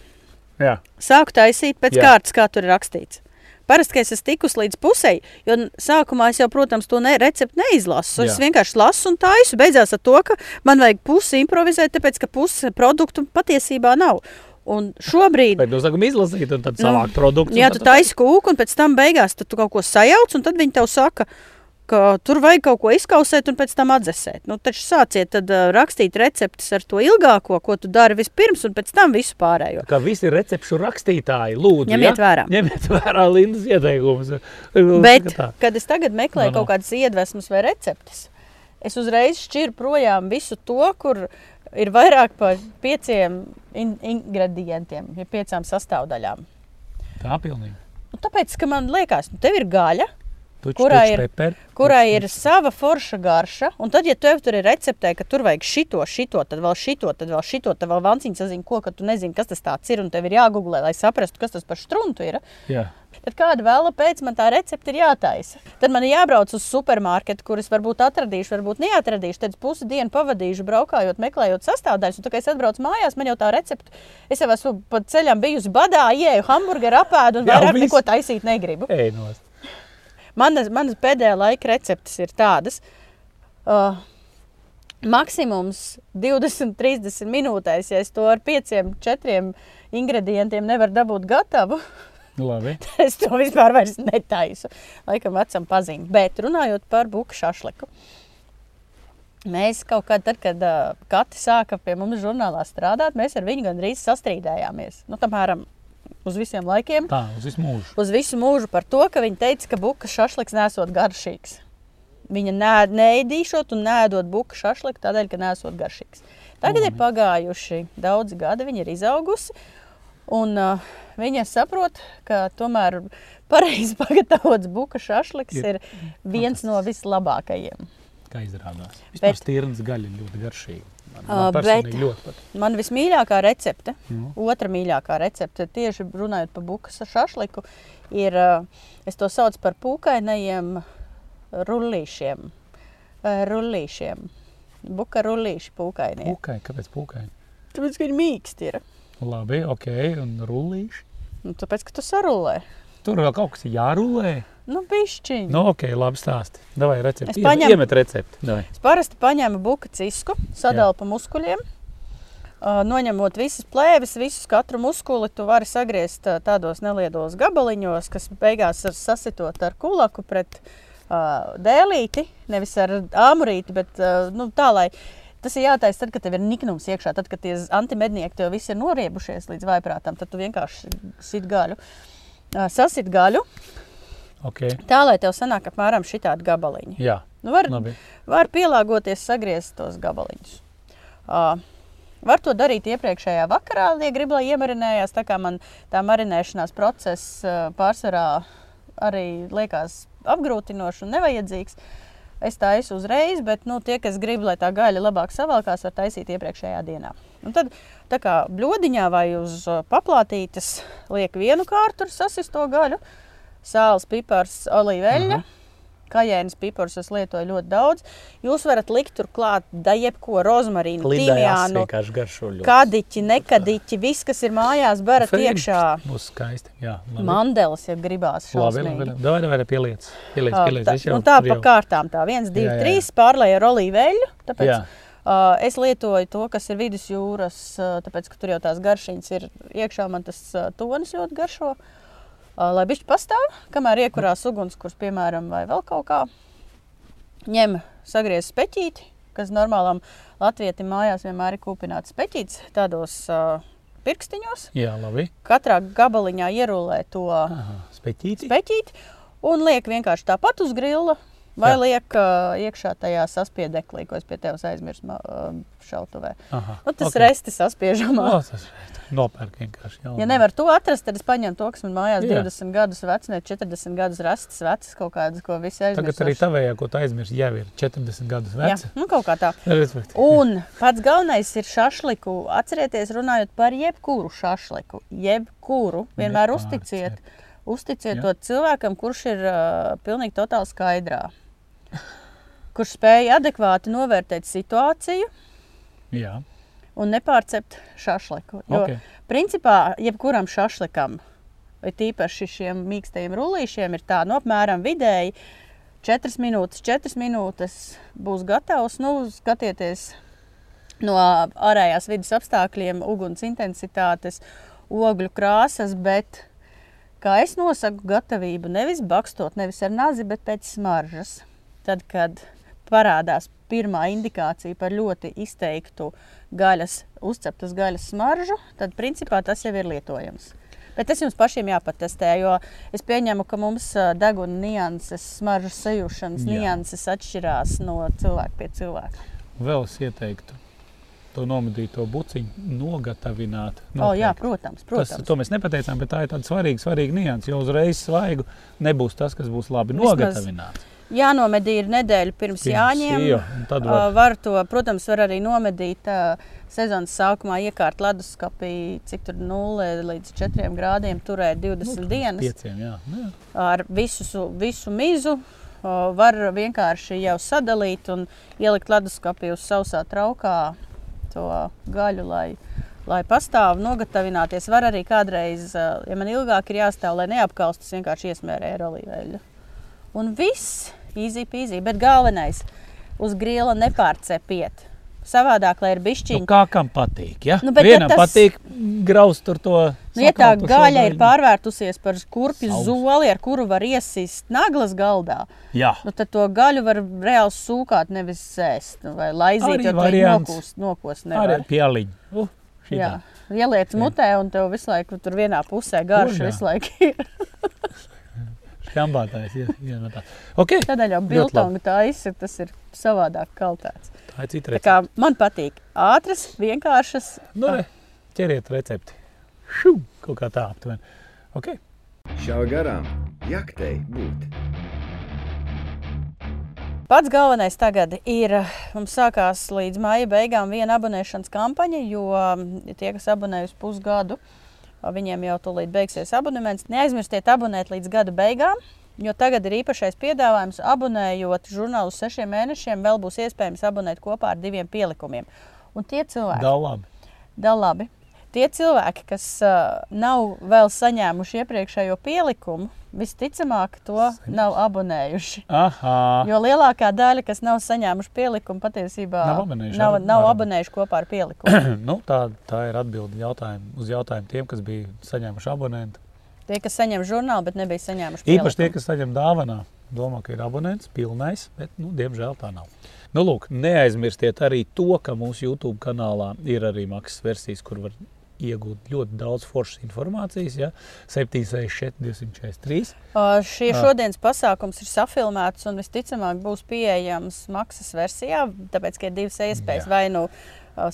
Jā, Sāku taisīt pēc Jā. Kārtas, kā tur ir rakstīts. Parasti, ka es esmu tikus līdz pusē, jo sākumā es jau, protams, to ne, recepti neizlasu. Es Jā. vienkārši lasu un taisu. Beidzās ar to, ka man vajag pusi improvizēt, tāpēc ka pusi produktu patiesībā nav. Un šobrīd, bet no sākuma izlasīt un tad savākt produktus. jā, un tu taisi kūku, un pēc tam beigās tu, kaut ko sajauc, un tad viņi tev saka, ka tur vajag kaut ko izkausēt un pēc tam atdzesēt. Nu, taču sāciet tad, uh, rakstīt receptes ar to ilgāko, ko tu dari vispirms, un pēc tam visu pārējo. Kā visi recepšu rakstītāji, lūdzu, Ņemiet ja? vērā. Ņemiet vērā Lindas ieteikumus. Bet, Tā. kad es tagad meklēju No, no. kaut kādas iedvesmas vai receptes, es uzreiz šķiru projām visu to, kur ir vairāk par pieciem in ingredientiem, ja piecām sastāvdaļām. Tā pilnīgi. Nu, tāpēc, ka man liekas, nu, tev ir gaļa, Tuč, Kurā tuč, ir- Pepper, kurai tuč, ir sava forša garša, un tad, ja tev tur ir receptē, ka tur vajag šito, šito, tad vēl šito, tad vēl šito, tad vēl vanciņš sazina, ko, ka tu nezini, kas tas ir, un tev ir jāgooglē, lai saprastu, kas tas par struntu ir. Jā. Tad kāda vēl pēc man tā recepte ir jātaisa? Tad man ir jābrauc uz supermarketu, kurus varbūt atradīšu, varbūt neatradīšu. Tad pusi dienu pavadīšu, braukājot, meklējot sastāvdaļas. Un, tā, kad es atbraucu mājās, man jau tā recepte, es jau esmu pa ceļam bijusi badā, ieeju hamburgeru apēdu un vairāk neko taisīt negribu. Ej, nost. Manas, manas pēdējā laika receptes ir tādas. Uh, maksimums 20, 30 minūtēs, ja es to ar 5, 4 ingredientiem nevaru dabūt gatavu, Labi. es to vispār netaisu. Laikam, vecam pazīm. Bet runājot par buku šašliku. Mēs kaut kad, tad, kad uh, Kati sāka pie mums žurnālā strādāt, mēs ar viņu gandrīz sastrīdējāmies. Nu, tamēram, uz visiem laikiem. Tā, uz visu mūžu. Uz visu mūžu par to, ka viņi teica, ka buka šašliks nesot garšīgs. Viņa nē- neēdīšot un nēdot buku šašliku tādēļ, ka nesot garšīgs. Tagad ir pagājuši daudzi gadi, viņa ir izaugusi. Un uh, viņa saprot, ka tomēr pareizi pagatavots buka šašliks Ir ir viens no vislabākajiem. Kā izrādās. Bet- Vispār stirnas gaļa ļoti garšīga. Man, bet-. Man vismīļākā recepte, Nu. otra mīļākā recepte, tieši runājot par bukas šašliku, ir, es to saucu par pūkainajiem rullīšiem. Rullīšiem. Buka rullīši pūkainie. Pūkai, kāpēc pūkai? Tāpēc, ka viņi mīksti ir. Labi, ok, un rullīši. Nu, tāpēc, ka tu sarulē. Tur vēl kaut kas jārulē. Nu, bišķiņ. Nu, ok, labi stāsti. Davai recepti. Es paņemu- Iemet recepti. Davai. Es parasti paņēmu buka cisku, sadalu pa muskuļiem. Noņemot visas plēves, visus katru muskuli, tu vari sagriezt tādos nelielos gabaliņos, kas beigās ir sasitot ar kulaku pret uh, dēlīti, nevis ar āmurīti, bet uh, nu, tā, lai tas ir jātaisa tad, kad tev ir niknums iekšā, tad, kad tie antimednieki tev visi ir noriebušies līdz vaiprātam, tad tu vienkārši sit gaļu. Sasit gaļu, Ok, tā lai tev sanāk apmēram šitādi gabaliņi. jā, Nu, var, labi. var pielāgoties, sagriezt tos gabaliņus. Uh, var to darīt iepriekšējā vakarā, ja grib, lai iemarinējās. Tā kā man tā marinēšanās process uh, pārsvarā arī liekas apgrūtinošs un nevajadzīgs. Es taisu uzreiz, bet nu, tie, kas grib, lai tā gaļa labāk savalkās, var taisīt iepriekšējā dienā. Un tad, tā kā bludiņā vai uz uh, paplātītes, liek vienu kārtu sasisto gaļu, sāls, pipars, olīveļa. Aha. Kajēnas pipars es lietoju ļoti daudz. Jūs varat likt tur klāt da jebko rozmarīnu, timjānu, kadiķi, nekadiķi, viss, kas ir mājās, barat Fēni. iekšā. Būs skaisti, jā. Labi. Mandelis, ja gribās Labi, labi, šausmīgi. labi. Davai, davai, pieliec. Pieliec, Ā, pieliec. tā, jau nu, tā tur pa jau- kārtām. Tā viens, divi, Jā, jā, trīs pārlēja ar olīveļu. Tāpēc Jā. uh, es lietoju to, kas ir vidusjūras, uh, tāpēc, ka tur jau tās garšiņas ir iekšā. Man tas uh, tonis ļoti garšo. Uh, lai bišķi pastāv, kamēr iekurās ugunskurs, piemēram, vai vēl kaut kā. Ņem sagriez speķīti, kas normālam latvietim mājās vienmēr ir kūpināts speķītis tādos uh, pirkstiņos. Jā, labi. Katrā gabaliņā ierulē to Aha, speķīti. speķīti un liek vienkārši tāpat uz grila. Vai Jā. liek uh, iekšā tajā saspiedeklī, ko es pie tevis aizmirsu uh, šautavē. Aha, Nu, tas ok. okay. restis saspiežamā. O, tas nopērk vienkārši. Jā, Ja nevar to atrast, tad es paņemu to, kas man mājās Jā. 20 gadus vecs, ne 40 gadus rastas vecs, kaut kādas, ko visi aizmirst. Tagad arī tavējā, ko tu aizmirsti, jau ir 40 gadus Jā, vecs. nu, kaut kā tā. Respektīvi. Un pats galvenais ir šašliku. Atcerieties, runājot par jebkuru šašliku, jebkuru, vienmēr uzticiet, uzticiet Jā. to cilvēkam, kurš ir uh, pilnīgi totāli skaidrā. Kurš spēja adekvāti novērtēt situāciju Jā, un nepārcept šašliku. Jo, ok. principā, jebkuram šašlikam, vai tīpaši šiem mīkstajiem rullīšiem, ir tā, nu, apmēram vidēji 4 minūtes, 4 minūtes būs gatavs. Nu, skatieties no ārējās vidas apstākļiem, uguns intensitātes, ogļu krāsas, bet, kā es nosaku, gatavību nevis bakstot, nevis ar nazi, bet pēc smaržas. Tad, kad parādās pirmā indikācija par ļoti izteiktu gaļas, uzceptas gaļas smaržu, tad principā tas jau ir lietojams. Bet tas jums pašiem jāpatestē, jo es pieņemu, ka mums deguna nianses, smaržas sajūšanas Jā. nianses atšķirās no cilvēka pie cilvēka. Vēl es ieteiktu to nomedīto buciņu nogatavināt. O, jā, noteikti. protams, Tas, protams. to mēs nepateicām, bet tā ir tāda svarīga, svarīga nianses. Jo uzreiz svaigu nebūs tas, kas būs labi Vismaz nogatavināts. Jānomedī ir nedēļa pirms, pirms jāņem. jā, tad Ā, var, Var to, protams, var arī nomedīt uh, sezonas sākumā, iekārt leduskapī, cik tur 0 līdz 4 grādiem, turēt 20 nu, dienas pieciem, jā. Nu, jā. ar visu, su- visu mizu. Ā, Var vienkārši jau sadalīt un ielikt leduskapī uz sausā traukā to gaļu, lai, lai pastāv, nogatavināties. Var arī kādreiz, ja man ilgāk ir jāstāv, lai neapkaustas, vienkārši iesmērē ar olīveļu. Un viss easy peasy, bet galvenais uz grila nepārcepiet. Savādāk, lai ir Nu, bišķiņi. kā kam patīk? Ja? Nu, Vienam ja tas- patīk graust tur to. Nu, ja tā gaļa ir pārvērtusies par skurpju Savs. zoli, ar kuru var iesist naglas galdā, Jā, nu, tad to gaļu var reāli sūkāt, nevis ēst. nu, Vai laizīt, Arī jo to variants. nokūst, nokūst arī nevar. pieliņi. Uh, šitā. Jā. Ieliec mutē, un tev visu laiku tur vienā pusē garš jā. visu laiku ir. Jambātājs, jā, jā, no tā. Ok, Tādēļ jau biltongu taisa, tas ir savādāk kaltēts. tā ir cita Tā recepte. kā man patīk ātras, vienkāršas. Nu, re, ķeriet recepti. Šu, kaut kā tā aptuveni. Ok, Šā garām jaktei būt. Pats galvenais tagad ir, mums sākās līdz maija beigām viena abonēšanas kampaņa, jo mm, tie, kas abonējuši pusgadu, viņiem jau tūlīt beigsies abonements. Neaizmirstiet abonēt līdz gada beigām, jo tagad ir īpašais piedāvājums. Abonējot žurnālu sešiem mēnešiem, vēl būs iespējams abonēt kopā ar diviem pielikumiem. Un tie cilvēki, daudz labi. da labi, tie cilvēki, kas uh, nav vēl saņēmuši iepriekšējo pielikumu, visticamāk to nav abonējuši. Aha, Jo lielākā daļa, kas nav saņēmuši pielikumu, patiesībā Nav abonējuši nav, ar- nav ar- abonējuši kopā ar pielikumu. nu, tā, tā ir atbilde jautājumu, uz jautājumu tiem, kas bija saņēmuši abonentu. Tie, kas saņem žurnālu, bet nebija saņēmuši Īpaši tie, pielikumu. kas saņem dāvanā, domā, ka ir abonents, pilnais, bet, nu, diemžēl tā nav. Nu, lūk, neaizmirstiet arī to, ka mūsu YouTube kanālā ir arī maksas versijas, kur var iegūt ļoti daudz foršas informācijas. Ja? 764, 243. Uh, Šie šodienas pasākums ir safilmēts un visticamāk būs pieejams maksas versijā. Tāpēc, ka ir divas iespējas, Jā. vai nu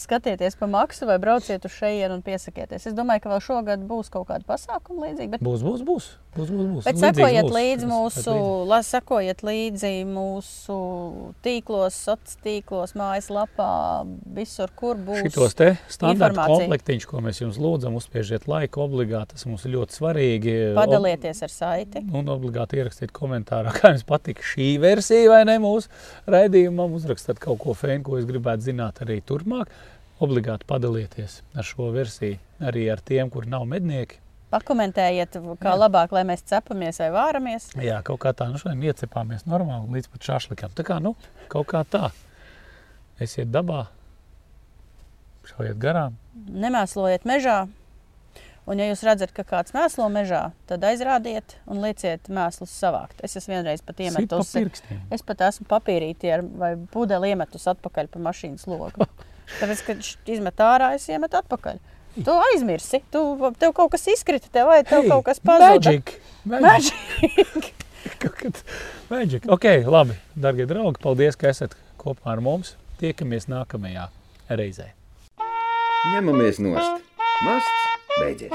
skatieties pa maksu, vai brauciet uz šejienu un piesakieties. Es domāju, ka vēl šogad būs kaut kāda pasākuma līdzīga. Bet Būs, būs, būs. būs, būs, būs. Bet sekojiet būs. līdzi mūsu, la, sekojiet līdzi mūsu tīklos, sociālos tīklos, mājaslapā, visur, kur būs. Šitos te standarta komplektiņus, ko mēs jums lūdzam, uzspiežiet laiku obligāti. Tas mums ir ļoti svarīgi. Padalieties ar saiti. Un obligāti ierakstiet komentārā, kā jums patīk šī versija vai ne mūsu raidījumam. Uzrakstiet kaut ko fēnu, ko jūs gribētu zināt arī turpmāk. Obligāti padalieties ar šo versiju arī ar tiem, kur nav mednieki. Pakomentējiet, kā Jā. labāk, lai mēs cepamies vai vāramies. Jā, kaut kā tā, nu šodien iecepāmies normāli līdz pat šašlikam. Tā kā, nu, kaut kā tā. Esiet dabā, šaujiet garām. Nemēslojiet mežā. Un, ja jūs redzat, ka kāds mēslo mežā, tad aizrādiet un lieciet mēslus savākt. Es esmu vienreiz pat Sit pa iemetus. pirkstiem. Es pat esmu papīrīti ar vai pudeli iemetus atpakaļ pa mašīnas logu. Tāpēc, kad viņš izmet ārā, es iemetu atpakaļ. Tu aizmirsi, tu, tev kaut kas izkrita, tev, vai tev hey, kaut kas pazuda. Magic! Magic! Magic. ok, labi, darbie draugi, paldies, ka esat kopā ar mums. Tiekamies nākamajā reizē. Ņemamies nost! Masts beidzies!